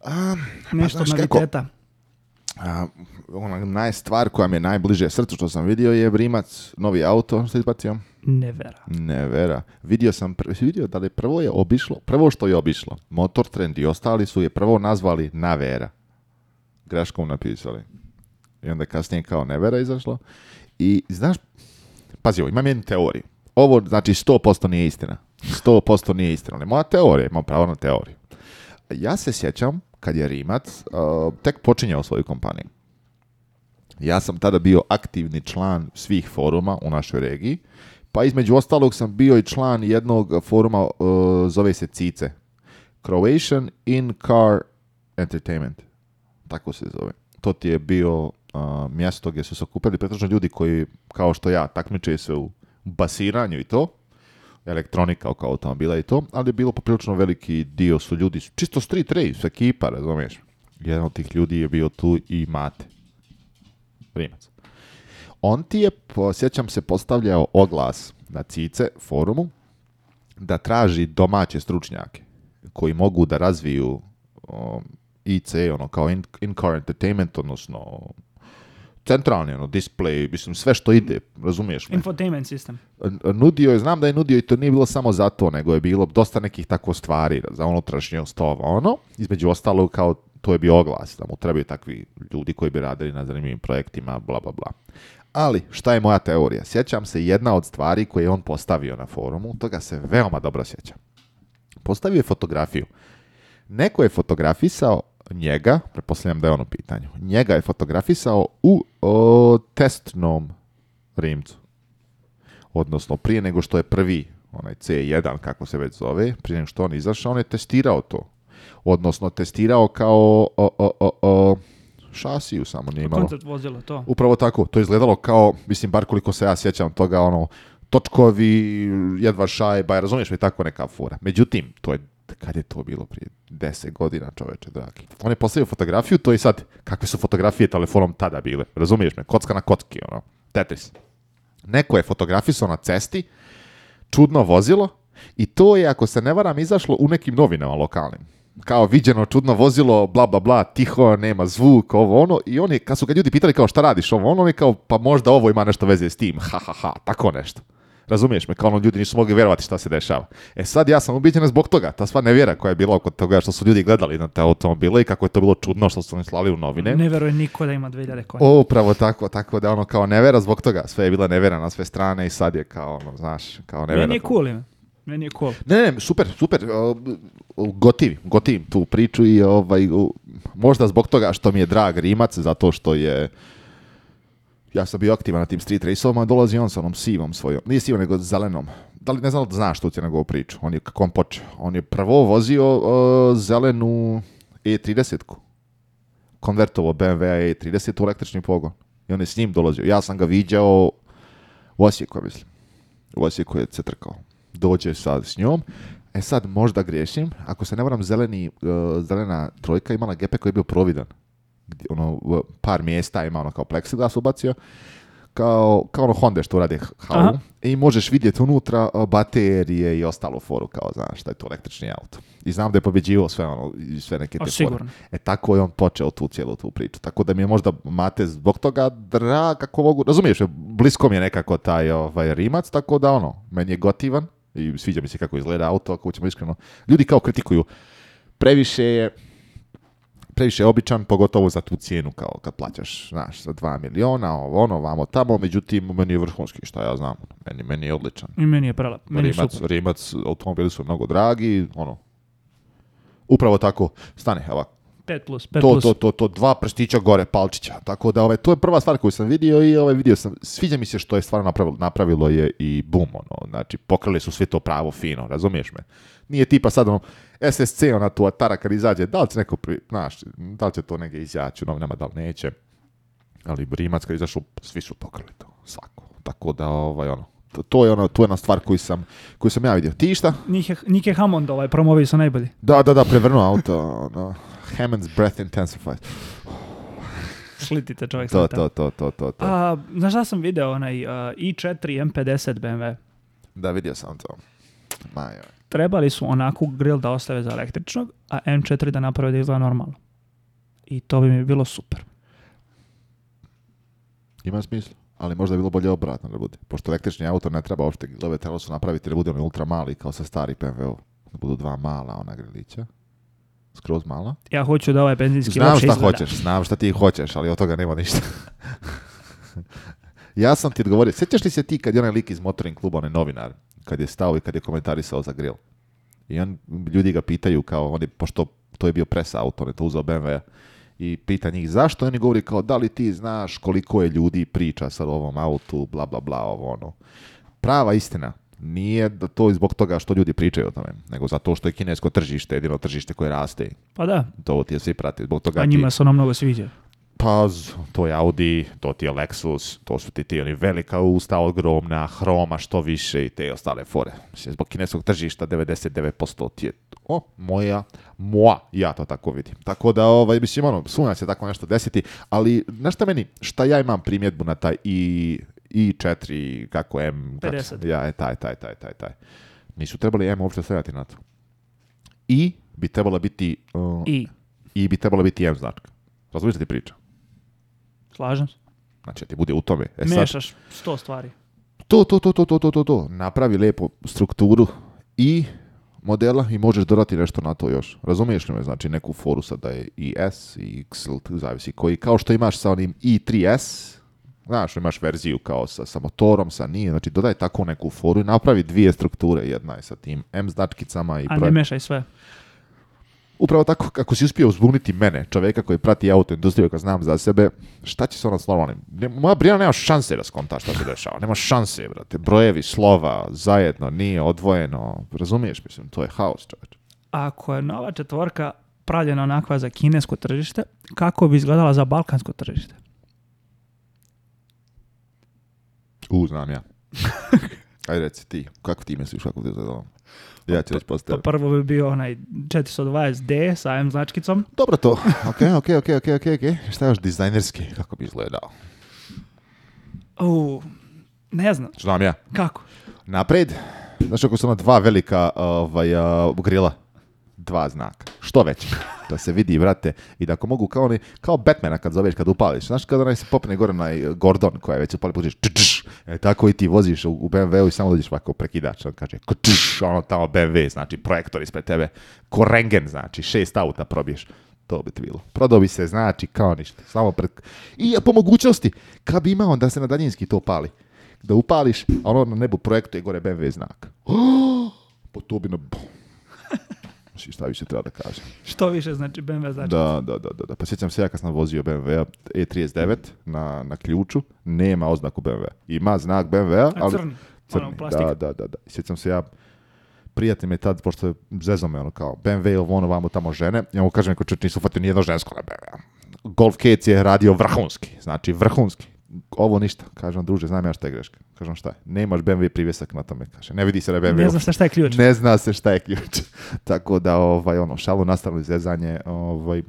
A, pa Nešto noviteta. A, ona najstvar koja mi je najbliže srcu što sam vidio je Brimac, novi auto što je izbacio. Nevera. Nevera. Vidio sam, vidio da li prvo je obišlo, prvo što je obišlo, motor trend i ostali su je prvo nazvali Navera greškom napisali. I onda kasnije kao nevera izašlo. I znaš, pazi ovo, imam jednu teoriju. Ovo znači 100% nije istina. 100% nije istina, ali moja teorija, imam pravo na teoriju. Ja se sjećam kad je Rimac uh, tek počinjao svoju kompaniju. Ja sam tada bio aktivni član svih foruma u našoj regiji, pa između ostalog sam bio i član jednog foruma, uh, zove se CICE, Croatian In Car Entertainment tako se zove. To ti je bio mjesto gdje su se okupili pretežno ljudi koji, kao što ja, takmiče se u basiranju i to, elektronika oko automobila i to, ali je bilo poprilično veliki dio su ljudi, čisto street race, ekipa, razumiješ? Jedan od tih ljudi je bio tu i Mate. Rimac. On ti je, sjećam se, postavljao oglas na Cice forumu da traži domaće stručnjake koji mogu da razviju IC, ono kao in, in entertainment, odnosno centralni ono, display, mislim sve što ide, razumiješ me? Infotainment system. Nudio je, znam da je nudio i to nije bilo samo zato, nego je bilo dosta nekih tako stvari za unutrašnje ostova, ono, između ostalo kao to je bio oglas, da mu trebaju takvi ljudi koji bi radili na zanimljivim projektima, bla, bla, bla. Ali, šta je moja teorija? Sjećam se jedna od stvari koje je on postavio na forumu, toga se veoma dobro sjećam. Postavio je fotografiju. Neko je fotografisao njega, preposlijem da je ono pitanju, njega je fotografisao u testnom rimcu. Odnosno, prije nego što je prvi, onaj C1, kako se već zove, prije nego što on izašao, on je testirao to. Odnosno, testirao kao o, o, šasiju samo nije imalo. to. Upravo tako. To je izgledalo kao, mislim, bar koliko se ja sjećam toga, ono, točkovi, jedva šajba, razumiješ mi tako neka fura. Međutim, to je kad je to bilo prije 10 godina, čoveče dragi. On je postavio fotografiju, to i sad, kakve su fotografije telefonom tada bile, razumiješ me, kocka na kocki, ono, Tetris. Neko je fotografiso na cesti, čudno vozilo, i to je, ako se ne varam, izašlo u nekim novinama lokalnim. Kao viđeno čudno vozilo, bla bla bla, tiho, nema zvuk, ovo ono. I oni, kad su ga ljudi pitali kao šta radiš ovo ono, je kao pa možda ovo ima nešto veze s tim, ha ha ha, tako nešto. Razumiješ me, kao ono ljudi nisu mogli vjerovati šta se dešava. E sad ja sam ubiđen zbog toga, ta sva nevjera koja je bila oko toga što su ljudi gledali na te automobile i kako je to bilo čudno što su oni slali u novine. Ne vjeruje niko da ima 2000 konja. O, upravo tako, tako da ono kao nevjera zbog toga, sve je bila nevjera na sve strane i sad je kao ono, znaš, kao nevjera. Meni je cool, Meni je cool. Ne, ne, super, super. Gotivim, gotivim tu priču i ovaj, možda zbog toga što mi je drag Rimac, zato što je ja sam bio aktivan na tim street raceovima, dolazi on sa onom sivom svojom, nije sivom nego zelenom. Da li ne znam da znaš što ti nego priču, on je kako on počeo. On je prvo vozio e, zelenu E30-ku, konvertovo BMW E30 u električni pogon. I on je s njim dolazio. Ja sam ga viđao u Osijeku, mislim. U Osijeku je se trkao. Dođe sad s njom. E sad možda griješim, ako se ne moram, zeleni, e, zelena trojka imala GP koji je bio providan gdje ono, par mjesta ima ono kao plexiglas ubacio, kao, kao ono Honda što radi halu i možeš vidjeti unutra baterije i ostalu foru kao znaš šta je to električni auto. I znam da je pobjeđivao sve ono, sve neke te E tako je on počeo tu cijelu tu priču. Tako da mi je možda Mate zbog toga drag, kako mogu, razumiješ, blisko mi je nekako taj ovaj, Rimac, tako da ono, meni je gotivan i sviđa mi se kako izgleda auto, ako ćemo iskreno. Ljudi kao kritikuju, previše je, previše običan, pogotovo za tu cijenu, kao kad plaćaš, znaš, za 2 miliona, ovo, ono, vamo, tamo, međutim, meni je vrhunski, šta ja znam, meni, meni je odličan. I meni je prelep, rimac, automobili su mnogo dragi, ono, upravo tako, stane, ovako, 5 plus, to, To, to, to, dva prstića gore palčića. Tako da, ovaj, to je prva stvar koju sam vidio i ovaj, vidio sam, sviđa mi se što je stvarno napravilo, napravilo je i bum, ono, znači, pokrili su sve to pravo fino, razumiješ me? Nije tipa sad, ono, SSC, ona tu atara kad izađe, da li će neko, pri, znaš, da li će to negdje izaći u novinama, da li neće, ali Rimac kad izašu, svi su pokrali to, svako. Tako da, ovaj, ono, to, je ono, to je jedna stvar koju sam, koju sam ja vidio. Ti šta? Nike Hammond ovaj promovi su najbolji. Da, da, da, prevrnuo auto. Ono. Hammond's breath intensifies. Slitite čovjek. To, to, to, to, to, to. A, znaš sam video, onaj i4 M50 BMW? Da, vidio sam to. Ma, Trebali su onako grill da ostave za električnog, a M4 da naprave da izgleda normalno. I to bi mi bilo super. Ima smisla, ali možda je bilo bolje obratno da bude. Pošto električni auto ne treba uopšte grillove, trebalo su napraviti da bude on ultra mali kao sa stari BMW-u. Da budu dva mala ona grilića skroz malo. Ja hoću da ovaj benzinski Znam šta hoćeš, znam šta ti hoćeš, ali od toga nema ništa. ja sam ti odgovorio, sjećaš li se ti kad je onaj lik iz motoring kluba, onaj novinar, kad je stao i kad je komentarisao za grill? I on, ljudi ga pitaju kao, oni, pošto to je bio pres auto, on je to uzao bmw i pita njih zašto, oni govori kao, da li ti znaš koliko je ljudi priča sad o ovom autu, bla, bla, bla, ovo ono. Prava istina, nije da to zbog toga što ljudi pričaju o tome, nego zato što je kinesko tržište jedino tržište koje raste. Pa da. To ti je svi prati. Zbog toga A njima ti... se ono mnogo sviđa. Pa, to je Audi, to ti je Lexus, to su ti ti oni velika usta, ogromna, hroma, što više i te ostale fore. Mislim, zbog kineskog tržišta 99% ti je o, moja, moja, ja to tako vidim. Tako da, ovaj, mislim, ono, sunja se tako nešto desiti, ali, znaš šta meni, šta ja imam primjedbu na taj i i 4, kako M... Kako, znači, ja, e, taj, taj, taj, taj, taj. Nisu trebali M uopšte stavljati na to. I bi trebala biti... Uh, I. I bi trebala biti M značka. Razumiješ da ti priča? Slažem se. Znači, ti bude u tome. E, Mešaš sto stvari. To, to, to, to, to, to, to, to. Napravi lepo strukturu i modela i možeš dodati nešto na to još. Razumiješ li me? Znači, neku foru sad da je i S i X, zavisi koji. Kao što imaš sa onim i3S, Znaš, imaš verziju kao sa, sa motorom, sa nije, znači dodaj tako neku foru i napravi dvije strukture, jedna je sa tim M značkicama i... A ne mešaj sve. Upravo tako kako si uspio uzbuniti mene, čovjeka koji prati auto industriju, znam za sebe, šta će se ono s normalnim? Moja brina nema šanse da skonta šta se dešava. Nema šanse, brate. Brojevi, slova, zajedno, nije, odvojeno. Razumiješ, mislim, to je haos, čoveč. Ako je nova četvorka pravljena onakva za kinesko tržište, kako bi izgledala za balkansko tržište? U, znam ja. Ajde reci ti, kako ti misliš kako za zadovoljam? Ja ću pa reći pa prvo bi bio onaj 420D sa M značkicom. Dobro to. Ok, ok, ok, ok, ok. Šta još dizajnerski, kako bi izgledao? U, ne znam. Znam ja. Kako? Napred. Znaš ako su ona dva velika ovaj, uh, grila dva znaka. Što već. To se vidi, vrate. I da ako mogu, kao, oni, kao Batmana kad zoveš, kad upališ. Znaš, kad onaj se popne gore na Gordon, koja je već upali, počeš e, tako i ti voziš u, BMW-u i samo dođeš ovako prekidač. On kaže, ono tamo BMW, znači projektor ispred tebe. Korengen, znači, šest auta probiješ to bi bilo. Prodao bi se, znači, kao ništa. Samo pred... I po mogućnosti, kad bi imao da se na daljinski to pali. Da upališ, a ono na nebu i gore BMW znak. Oh, po to bi na... Znači, šta više treba da kažem. Što više znači BMW znači? Da, da, da, da. Pa sjećam se ja kad sam vozio BMW E39 na, na ključu, nema oznaku BMW. Ima znak BMW-a, ali... Crni, Ono, Da, da, da, da. Sjećam se ja, prijatelj me tad, pošto je zezo me ono kao BMW ovo ono vamo tamo žene, ja mu kažem neko čuč nisu ufatio nijedno žensko na BMW. Golf je radio vrhunski, znači vrhunski ovo ništa. Kažem, druže, znam ja šta je greška. Kažem, šta je? Nemaš BMW privjesak na tome. Kaže, ne vidi se da BMW... Ne zna šta je ključ. Ne zna se šta je ključ. Tako da, ovaj, ono, šalu nastavili zezanje, ovaj,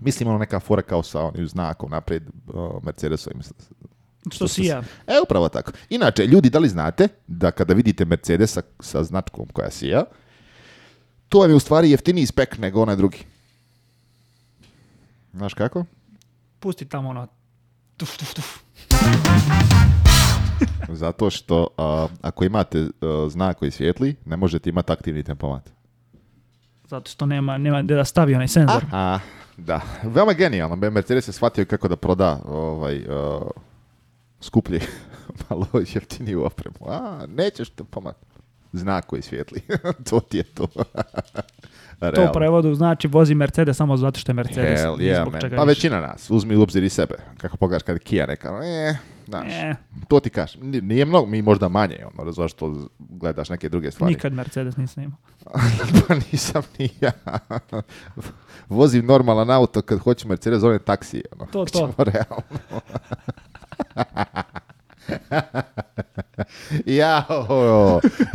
Mislim, ono neka fora kao sa onim znakom naprijed Mercedesovim što si ja. E, upravo tako. Inače, ljudi, da li znate da kada vidite Mercedesa sa značkom koja sija, to je u stvari jeftiniji spek nego onaj drugi. Znaš kako? Pusti tamo ono... Tuf, tuf, tuf. Zato što ako imate znako znak koji svijetli, ne možete imati aktivni tempomat. Zato što nema, nema gdje da stavi onaj senzor. Aha, da. Veoma genijalno. Mercedes je shvatio kako da proda ovaj, skuplje, malo jeftiniju opremu. A, nećeš tempomat. Znak koji svijetli. to ti je to. To u prevodu znači vozi Mercedes samo zato što je Mercedes. Hell pa većina nas, uzmi u obzir i sebe. Kako pogledaš kad je Kia rekao, e, znaš, e. to ti kažeš. Nije mnogo, mi možda manje, ono, razvoj gledaš neke druge stvari. Nikad Mercedes nisam imao. pa nisam ni ja. Vozim normalan auto kad hoću Mercedes, zove taksi, ono. To, to. real. realno. ja,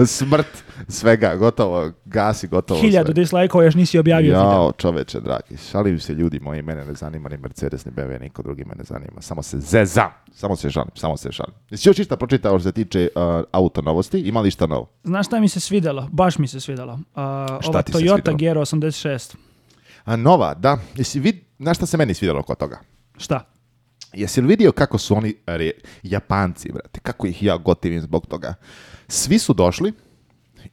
smrt svega, gotovo, gasi, gotovo. Hiljadu dislajkova još nisi objavio. Ja, čoveče, dragi, šalim se ljudi moji, mene ne zanima ni Mercedes, ni BMW, niko drugi mene zanima. Samo se zeza, samo se žalim, samo se žalim. Jesi još išta pročitao što se tiče uh, auto novosti? Ima li šta novo? Znaš šta mi se svidalo? Baš mi se svidalo. Uh, ova ti Toyota Gero 86. A, nova, da. Jesi vid... Znaš šta se meni svidalo oko toga? Šta? Jesi li vidio kako su oni, Japanci, brate, kako ih ja gotivim zbog toga? Svi su došli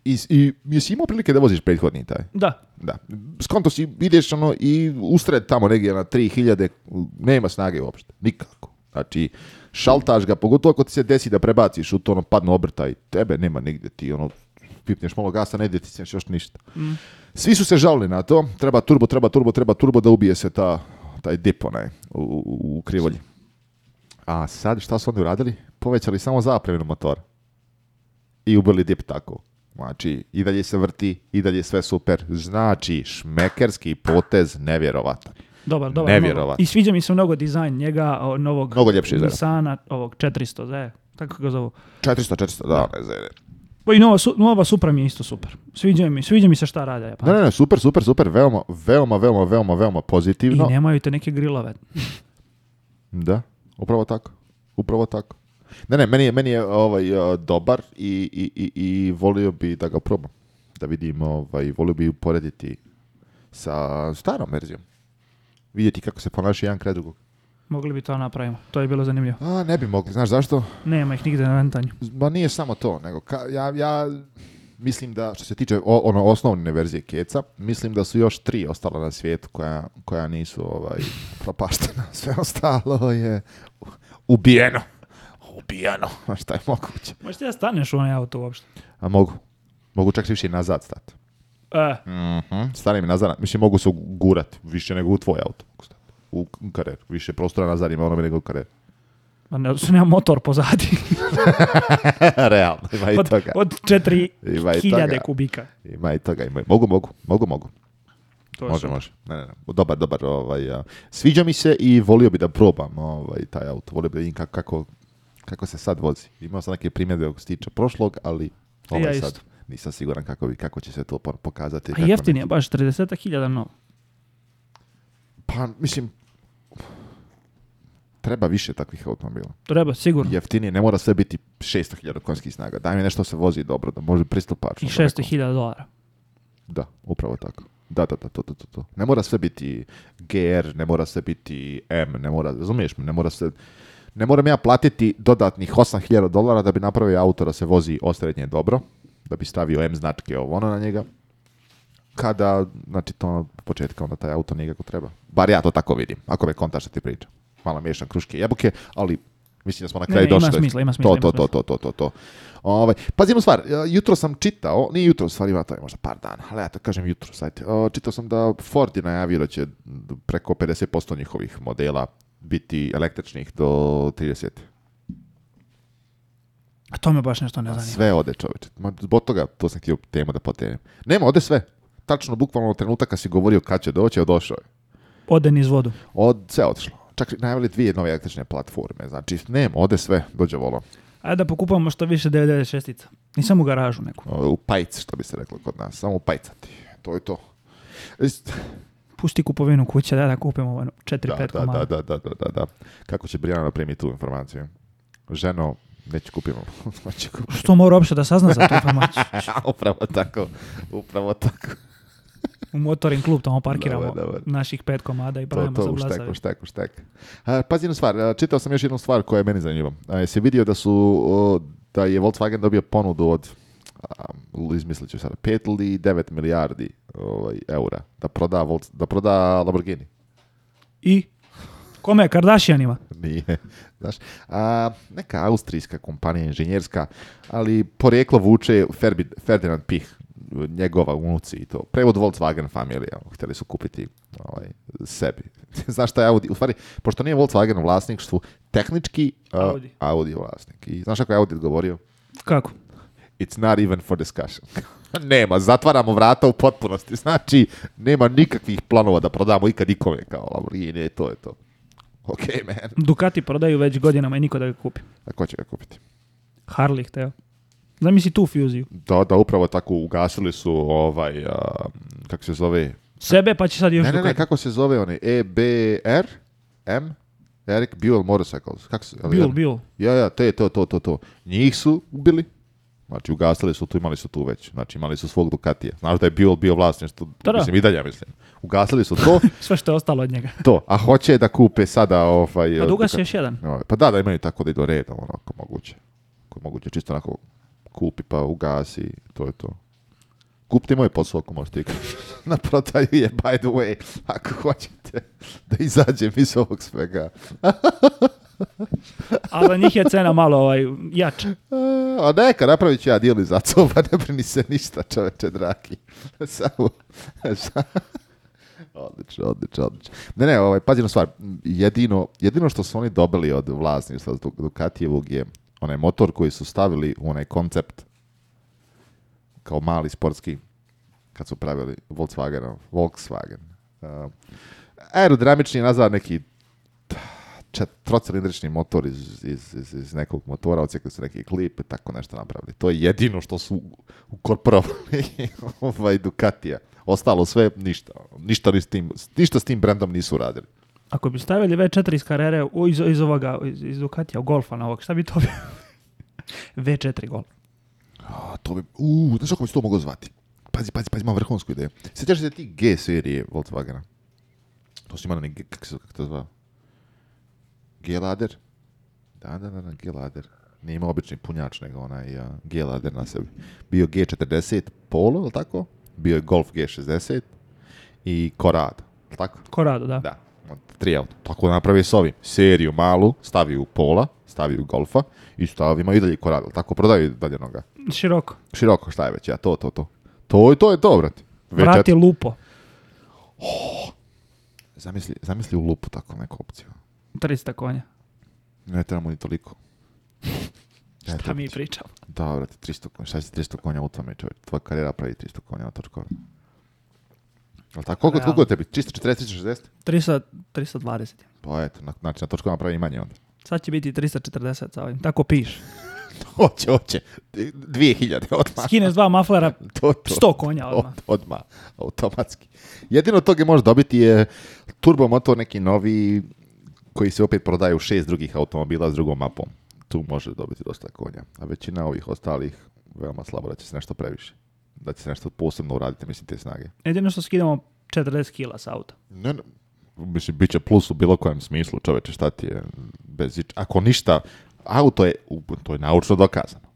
i, i jesi imao prilike da voziš prethodni taj? Da. Da. Skonto si, ideš ono i ustred tamo negdje na 3000, nema snage uopšte, nikako. Znači, šaltaš ga, pogotovo ako ti se desi da prebaciš u to ono padno obrta i tebe nema nigdje, ti ono pipneš malo gasa, ne ide ti još ništa. Mm. Svi su se žalili na to, treba turbo, treba turbo, treba turbo da ubije se ta, taj dip onaj u, u, u krivolji. A sad šta su oni uradili? Povećali samo zapremenu motora. I ubili dip tako. Znači, i dalje se vrti, i dalje sve super. Znači, šmekerski potez nevjerovatan. Dobar, dobar. Nevjerovatno. I sviđa mi se mnogo dizajn njega, novog mnogo ovog 400, z Tako ga zovu. 400, 400, da, ne pa i nova, Supra mi je isto super. Sviđa mi, sviđa mi se šta rade. Pa. Ne, ne, super, super, super. Veoma, veoma, veoma, veoma, veoma pozitivno. I nemaju te neke grilove. da upravo tako. Upravo tako. Ne, ne, meni je, meni je ovaj, e, dobar i, i, i, i volio bi da ga probam. Da vidim, ovaj, volio bi uporediti sa starom verzijom. Vidjeti kako se ponaša jedan kraj Mogli bi to napravimo. To je bilo zanimljivo. A, ne bi mogli. Znaš zašto? Nema ih nigde na ventanju. Ba nije samo to, nego ka, ja, ja mislim da, što se tiče ono osnovne verzije keca, mislim da su još tri ostala na svijetu koja, koja nisu ovaj, propaštena. Sve ostalo je ubijeno. Ubijeno. ma šta je moguće? Možete da staneš u onaj auto uopšte? A mogu. Mogu čak više i nazad stati. E. Mm-hmm. Stanem mi nazad. Mislim, mogu se gurati više nego u tvoj auto. U karer. Više prostora nazad ima onome nego u karer. Ma ne, nema motor pozadi. Realno, ima i od, toga. Od četiri ima hiljade toga. kubika. Ima i toga. Ima. Mogu, mogu, mogu, mogu. To može, može. Ne, ne, ne. Dobar, dobar. Ovaj, sviđa mi se i volio bi da probam ovaj, taj auto. Volio bi da vidim kako, kako, se sad vozi. Imao sam neke primjedbe se tiče prošlog, ali ovaj ja sad nisam siguran kako, bi, kako će se to pokazati. A jeftin je baš 30.000 novo. Pa, mislim, treba više takvih automobila. Treba, sigurno. Jeftinije, ne mora sve biti 600.000 konjskih snaga. Daj mi nešto se vozi dobro, da može pristupačno. I 600.000 dolara. Da, upravo tako. Da, da, da, to, to, to. Ne mora sve biti GR, ne mora sve biti M, ne mora, razumiješ me, ne mora se... Ne moram ja platiti dodatnih 8.000 dolara da bi napravio auto da se vozi osrednje dobro, da bi stavio M značke ovo ono na njega, kada, znači to od početka, onda taj auto nije kako treba. Bar ja to tako vidim, ako me kontaš što ti pričam malo mešana kruške i jabuke, ali mislim da smo na kraju ne, ne, došli. Ima smisla, ima smisla. To, to, to, to, to, to, to. Ove, stvar, e, jutro sam čitao, nije jutro, stvar, ima to je možda par dana, ali ja to kažem jutro, sajte. E, čitao sam da Ford je najavio da će preko 50% njihovih modela biti električnih do 30. A to me baš nešto ne zanima. Sve ode, čoveče. Ma, zbog toga to sam htio temu da potenim. Nema, ode sve. Tačno, bukvalno trenutak kad si govorio kad će doći, je došao je. Ode niz vodu. Od, sve otišlo čak najavili dvije nove električne platforme. Znači, nema, ode sve, dođe volo. Ajde da pokupamo što više 996-ica. samo u garažu neku. U pajc, što bi se reklo kod nas. Samo pajcati. To je to. Pusti kupovinu kuće, da, da kupimo 4-5 ono komada. Da, da, da, da, da. Kako će Brijana primiti tu informaciju? Ženo, već kupimo. Što mora uopće da sazna za tu informaciju? upravo tako, upravo tako u motorin klub tamo parkiramo dobar, dobar. naših pet komada i pravimo to, to, za štek, Uštek, pazi jednu stvar, čitao sam još jednu stvar koja je meni zanimljiva. A, jesi vidio da su, da je Volkswagen dobio ponudu od izmislit ću sad, 5 ili 9 milijardi ovaj, eura da proda, da proda Lamborghini. I? Kome Kardashianima? Nije. Znaš, neka austrijska kompanija inženjerska, ali porijeklo vuče Ferdinand Pih njegova unuci i to. Prevod Volkswagen familija, htjeli su kupiti ovaj, sebi. znaš šta je Audi? U stvari, pošto nije Volkswagen u vlasništvu, tehnički Audi. vlasnik. I znaš kako je Audi odgovorio? Kako? It's not even for discussion. nema, zatvaramo vrata u potpunosti. Znači, nema nikakvih planova da prodamo ikad nikome kao Lamborghini, to je to. Ok, man. Ducati prodaju već godinama i niko da ga kupi. A ko će ga kupiti? Harley htio. Zamisli tu fuziju. Da, da, upravo tako ugasili su ovaj, uh, kako se zove? Sebe, pa će sad još... Ne, ne, ne, kako se zove oni? EBR? M? Eric Buell Motorcycles. Kako se, ali, Buell, Buell. Ja, ja, te, to, to, to, to. Njih su ubili. Znači, ugasili su tu, imali su tu već. Znači, imali su svog Ducatija. Znaš da je Buell bio vlasništvo, da, mislim, i dalje, mislim. Ugasili su to. Sve što je ostalo od njega. to, a hoće da kupe sada ovaj... Pa duga se još jedan. Ovaj, pa da, da imaju tako da idu redom, ono, moguće. Ako moguće, čisto onako kupi pa ugasi to je to. Kupite moj posao ako možete Na prodaju je, by the way, ako hoćete da izađem iz ovog svega. Ali njih je cena malo ovaj, jača. A neka, napravit ću ja dijeli za to, pa ne brini se ništa, čoveče, dragi. Samo, Odlično, odlično, odlično. Ne, ne, ovaj, pazi na stvar, jedino, jedino što su oni dobili od vlasništva Dukatijevog je onaj motor koji su stavili u onaj koncept kao mali sportski kad su pravili Volkswagen, Volkswagen. Uh, aerodinamični nazad neki trocilindrični motor iz, iz, iz, iz, nekog motora, ocijekli su neki klip i tako nešto napravili. To je jedino što su ukorporovali ovaj Ducatija. Ostalo sve ništa. Ništa, s tim, ništa s tim brendom nisu radili. Ako bi stavili V4 iz u iz, iz ovoga, iz, iz Ducatija, Golfa na ovog, šta bi to bio? V4 Golf. A, to bi, uu, znaš kako bi se to mogao zvati? Pazi, pazi, pazi, imam vrhunsku ideju. Sjećaš se ti G serije Volkswagena? To su imali neki, kako se kak to zvao? G-lader? Da, da, da, da G-lader. Nije imao obični punjač, nego onaj G-lader na sebi. Bio G40 Polo, ili tako? Bio je Golf G60 i Corrado, ili tako? Corrado, da. Da tri auta. Tako napravi s ovim. Seriju malu, stavi u pola, stavi u golfa i stavima i dalje koradil. Tako prodaju dalje noga. Široko. Široko, šta je već, ja, to, to, to. To je to, je to, brate. Vrati lupo. Oh, zamisli, zamisli u lupu tako neku opciju. 300 konja. Ne trebamo ni toliko. šta mi pričamo? Da, vrati, 300 konja, šta si 300 konja u tome, čovjek? Tvoja karijera pravi 300 konja na točkovi. Jel tako? Koliko, koliko je tebi? Čisto 40, 60? 300, 320. Pa eto, znači na točkama napravi manje onda. Sad će biti 340 sa ovim, tako piš. hoće, hoće. 2000 odmah. Skineš dva maflera, to, 100 konja odmah. odmah, automatski. Jedino toga možeš dobiti je turbo motor neki novi koji se opet prodaju u šest drugih automobila s drugom mapom. Tu može dobiti dosta konja. A većina ovih ostalih veoma slabo da će se nešto previše da će se nešto posebno uraditi, mislim, te snage. Jedino što skidamo 40 kila sa auta. Ne, ne, mislim, bit će plus u bilo kojem smislu, čoveče, šta ti je, bez Ako ništa, auto je, to je naučno dokazano.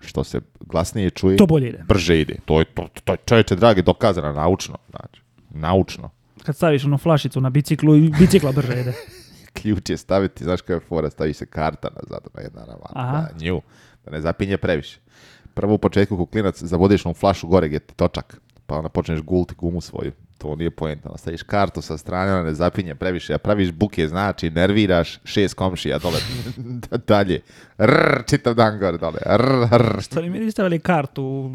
Što se glasnije čuje, to bolje brže ide. To je, to, to je dragi, dokazano, naučno. Znači, naučno. Kad staviš onu flašicu na biciklu i bicikla brže ide. Ključ je staviti, znaš je fora, stavi se karta nazad na jedna na nju, da ne zapinje previše prvo u početku kuklinac klinac zavodiš flašu gore gdje ti točak, pa onda počneš gulti gumu svoju. To nije poenta. Ono, staviš kartu sa strane, ona ne zapinje previše, a praviš buke, znači nerviraš šest komšija dole. Dalje. Rrr, čitav dan gore dole. Rrr, rrr. Stvari, mi stavili kartu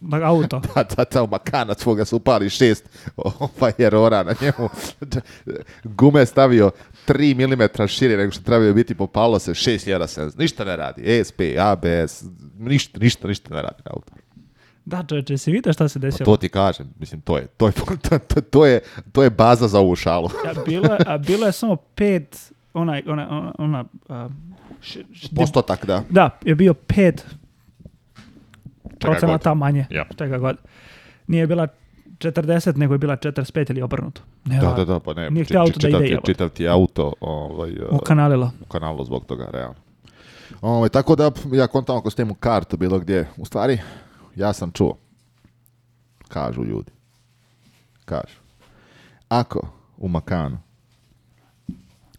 na auto. da, da, da, u makana svoga su upali šest ovaj erora na njemu. Gume stavio 3 mm širi nego što trebaju biti, popalo se 6000, ništa ne radi, ESP, ABS, ništa, ništa, ništa ne radi auto. Da, čovječe, si vidio šta se pa desilo? to ti kažem, mislim, to je, to je, to, to je, to je baza za ovu šalu. a, bilo, a bilo je samo pet, onaj, ona, ona, ona š, š, Postotak, da. Da, je bio pet procenata manje, ja. čega god. Nije bila 40, nego je bila 45 ili obrnuto. Ne, da, da, da, pa ne. Nije auto da ide. Čitav ti auto ovaj, U kanalilo zbog toga, realno. Ovaj, tako da, ja kontam ako ste mu kartu bilo gdje. U stvari, ja sam čuo. Kažu ljudi. Kažu. Ako u Makanu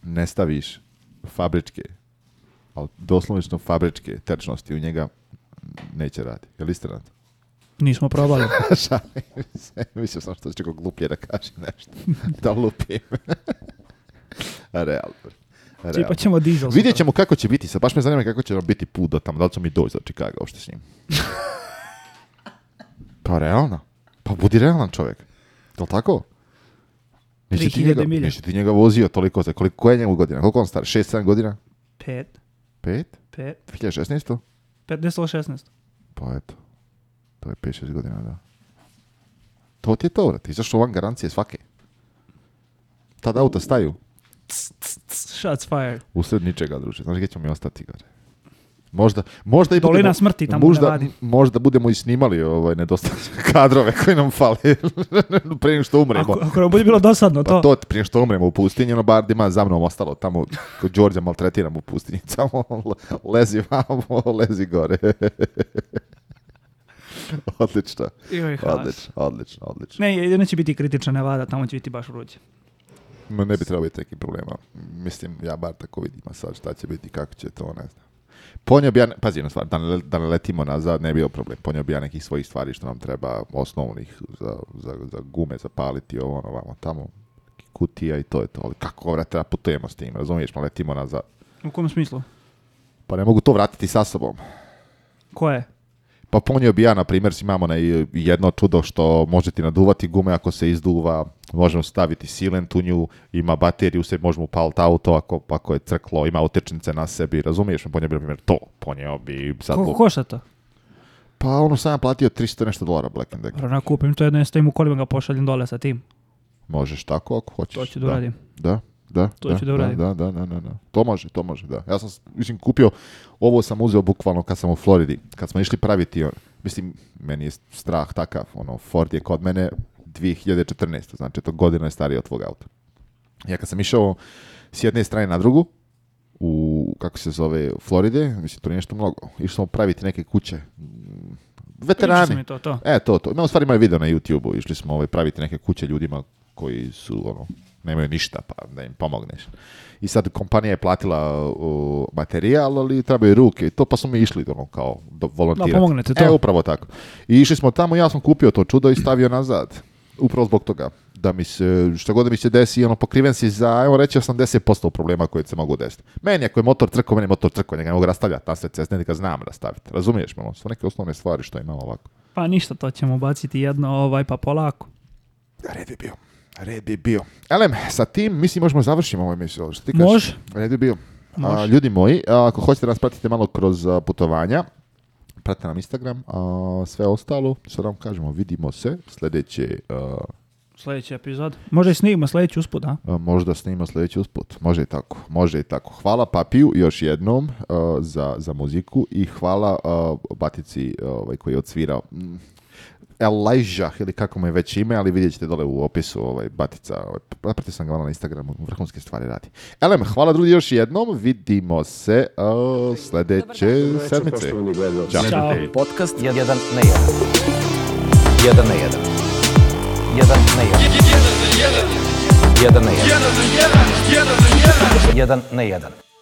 ne staviš fabričke, ali doslovnično fabričke tečnosti u njega, neće raditi. Je li to? Nismo probali. Šalim se. Mislim sam što će gluplje da kažem nešto. Da lupim. Realno. Realno. Čipa ćemo dizel. Vidjet ćemo kako će biti. Sad baš me zanima kako će biti put do tamo. Da li ćemo mi doći za Chicago ošte s njim. pa realno. Pa budi realan čovjek. Je li tako? Nisi ti, njega, nisi ti njega vozio toliko. Za koliko, koja je njemu godina? Koliko on star? 6-7 godina? 5. 5? 5. 2016? 15 16. Pa eto. To je 5-6 godina, da. To ti je to, vrati. Izašlo van garancije svake. Tad auta staju. shots fired. Usred ničega, druže. Znaš gdje ćemo mi ostati, gore. Možda, možda i Dolina smrti tamo možda, možda budemo i snimali ovaj nedostatak kadrove koji nam fali. prije nego što umremo. Ako, ako nam bude bilo dosadno to. Pa to prije što umremo u pustinji, ono bar dima za mnom ostalo tamo kod Đorđa maltretiramo u pustinji, samo lezi vamo, lezi gore. odlično. odlično, odlično, odlično. Ne, neće biti kritična nevada, tamo će biti baš vruće. Ma ne bi trebalo biti nekih problema. Mislim, ja bar tako vidim, a sad šta će biti, kako će to, ne znam. Ponio bi ja, pazi stvar, da ne, da letimo nazad, ne bi bio problem. Ponio bi ja nekih svojih stvari što nam treba, osnovnih, za, za, za gume, zapaliti, ovo, ono, vamo, tamo, kutija i to je to. Ali kako, vrate, da putujemo s tim, razumiješ, ma pa letimo nazad. U kom smislu? Pa ne mogu to vratiti sa sobom. je pa ponio bi ja, na primjer, imamo jedno čudo što možete naduvati gume ako se izduva, možemo staviti silent u nju, ima bateriju, se možemo upaliti auto ako, ako je crklo, ima otečnice na sebi, razumiješ? Ponio bi, na primjer, to. Ponio bi... Sad ko to? Pa ono sam platio 300 nešto dolara Black and Decker. kupim to jedno, stavim u kolima ga pošaljem dole sa tim. Možeš tako ako hoćeš. To ću da uradim. Da. Da, to da, će da, da, da, da, da, da, To može, to može, da. Ja sam, mislim, kupio, ovo sam uzeo bukvalno kad sam u Floridi, kad smo išli praviti, ono, mislim, meni je strah takav, ono, Ford je kod mene 2014. Znači, to godina je starije od tvog auta. Ja kad sam išao s jedne strane na drugu, u, kako se zove, Floride, mislim, to je nešto mnogo. Išli smo praviti neke kuće, pa veterani. To, E, to, to. Ima, u stvari imaju video na YouTube-u. Išli smo ovaj, praviti neke kuće ljudima koji su ono, nemaju ništa pa da im pomogneš. I sad kompanija je platila materijal, ali trebaju ruke i to, pa smo mi išli ono, kao do, volontirati. Da, pomognete to. E, upravo tako. I išli smo tamo, ja sam kupio to čudo i stavio nazad. Upravo zbog toga da mi se, što god mi se desi, ono, pokriven si za, evo reći, 80% problema koje se mogu desiti. Meni, ako je motor trko, meni je motor trko, njega ne mogu rastavljati, ta se ne ne znam rastaviti. Razumiješ me, ono, su neke osnovne stvari što imamo ovako. Pa ništa, to ćemo baciti jedno, ovaj, pa polako. Red je bio. Red bi bio. Elem, sa tim mislim možemo završiti ovaj. emisiju. Što ti Može. Red bi bio. A, ljudi moji, ako hoćete nas pratite malo kroz putovanja, pratite nam Instagram, a sve ostalo, sad vam kažemo, vidimo se sljedeće... A, sljedeći epizod. Može i snimimo sljedeći usput, da? a možda snima sljedeći usput. Može i tako. Može i tako. Hvala Papiju još jednom za, za muziku i hvala Batici ovaj, koji je odsvirao. Elijah, ili kako mu je već ime, ali vidjet ćete dole u opisu ovaj, batica. Ovaj, sam ga na Instagramu, vrhunske stvari radi. Elem, hvala drugi još jednom, vidimo se o, sljedeće sedmice. Ćao. Podcast 1 na 1. 1 na 1. 1 na 1. 1 na 1. 1 na na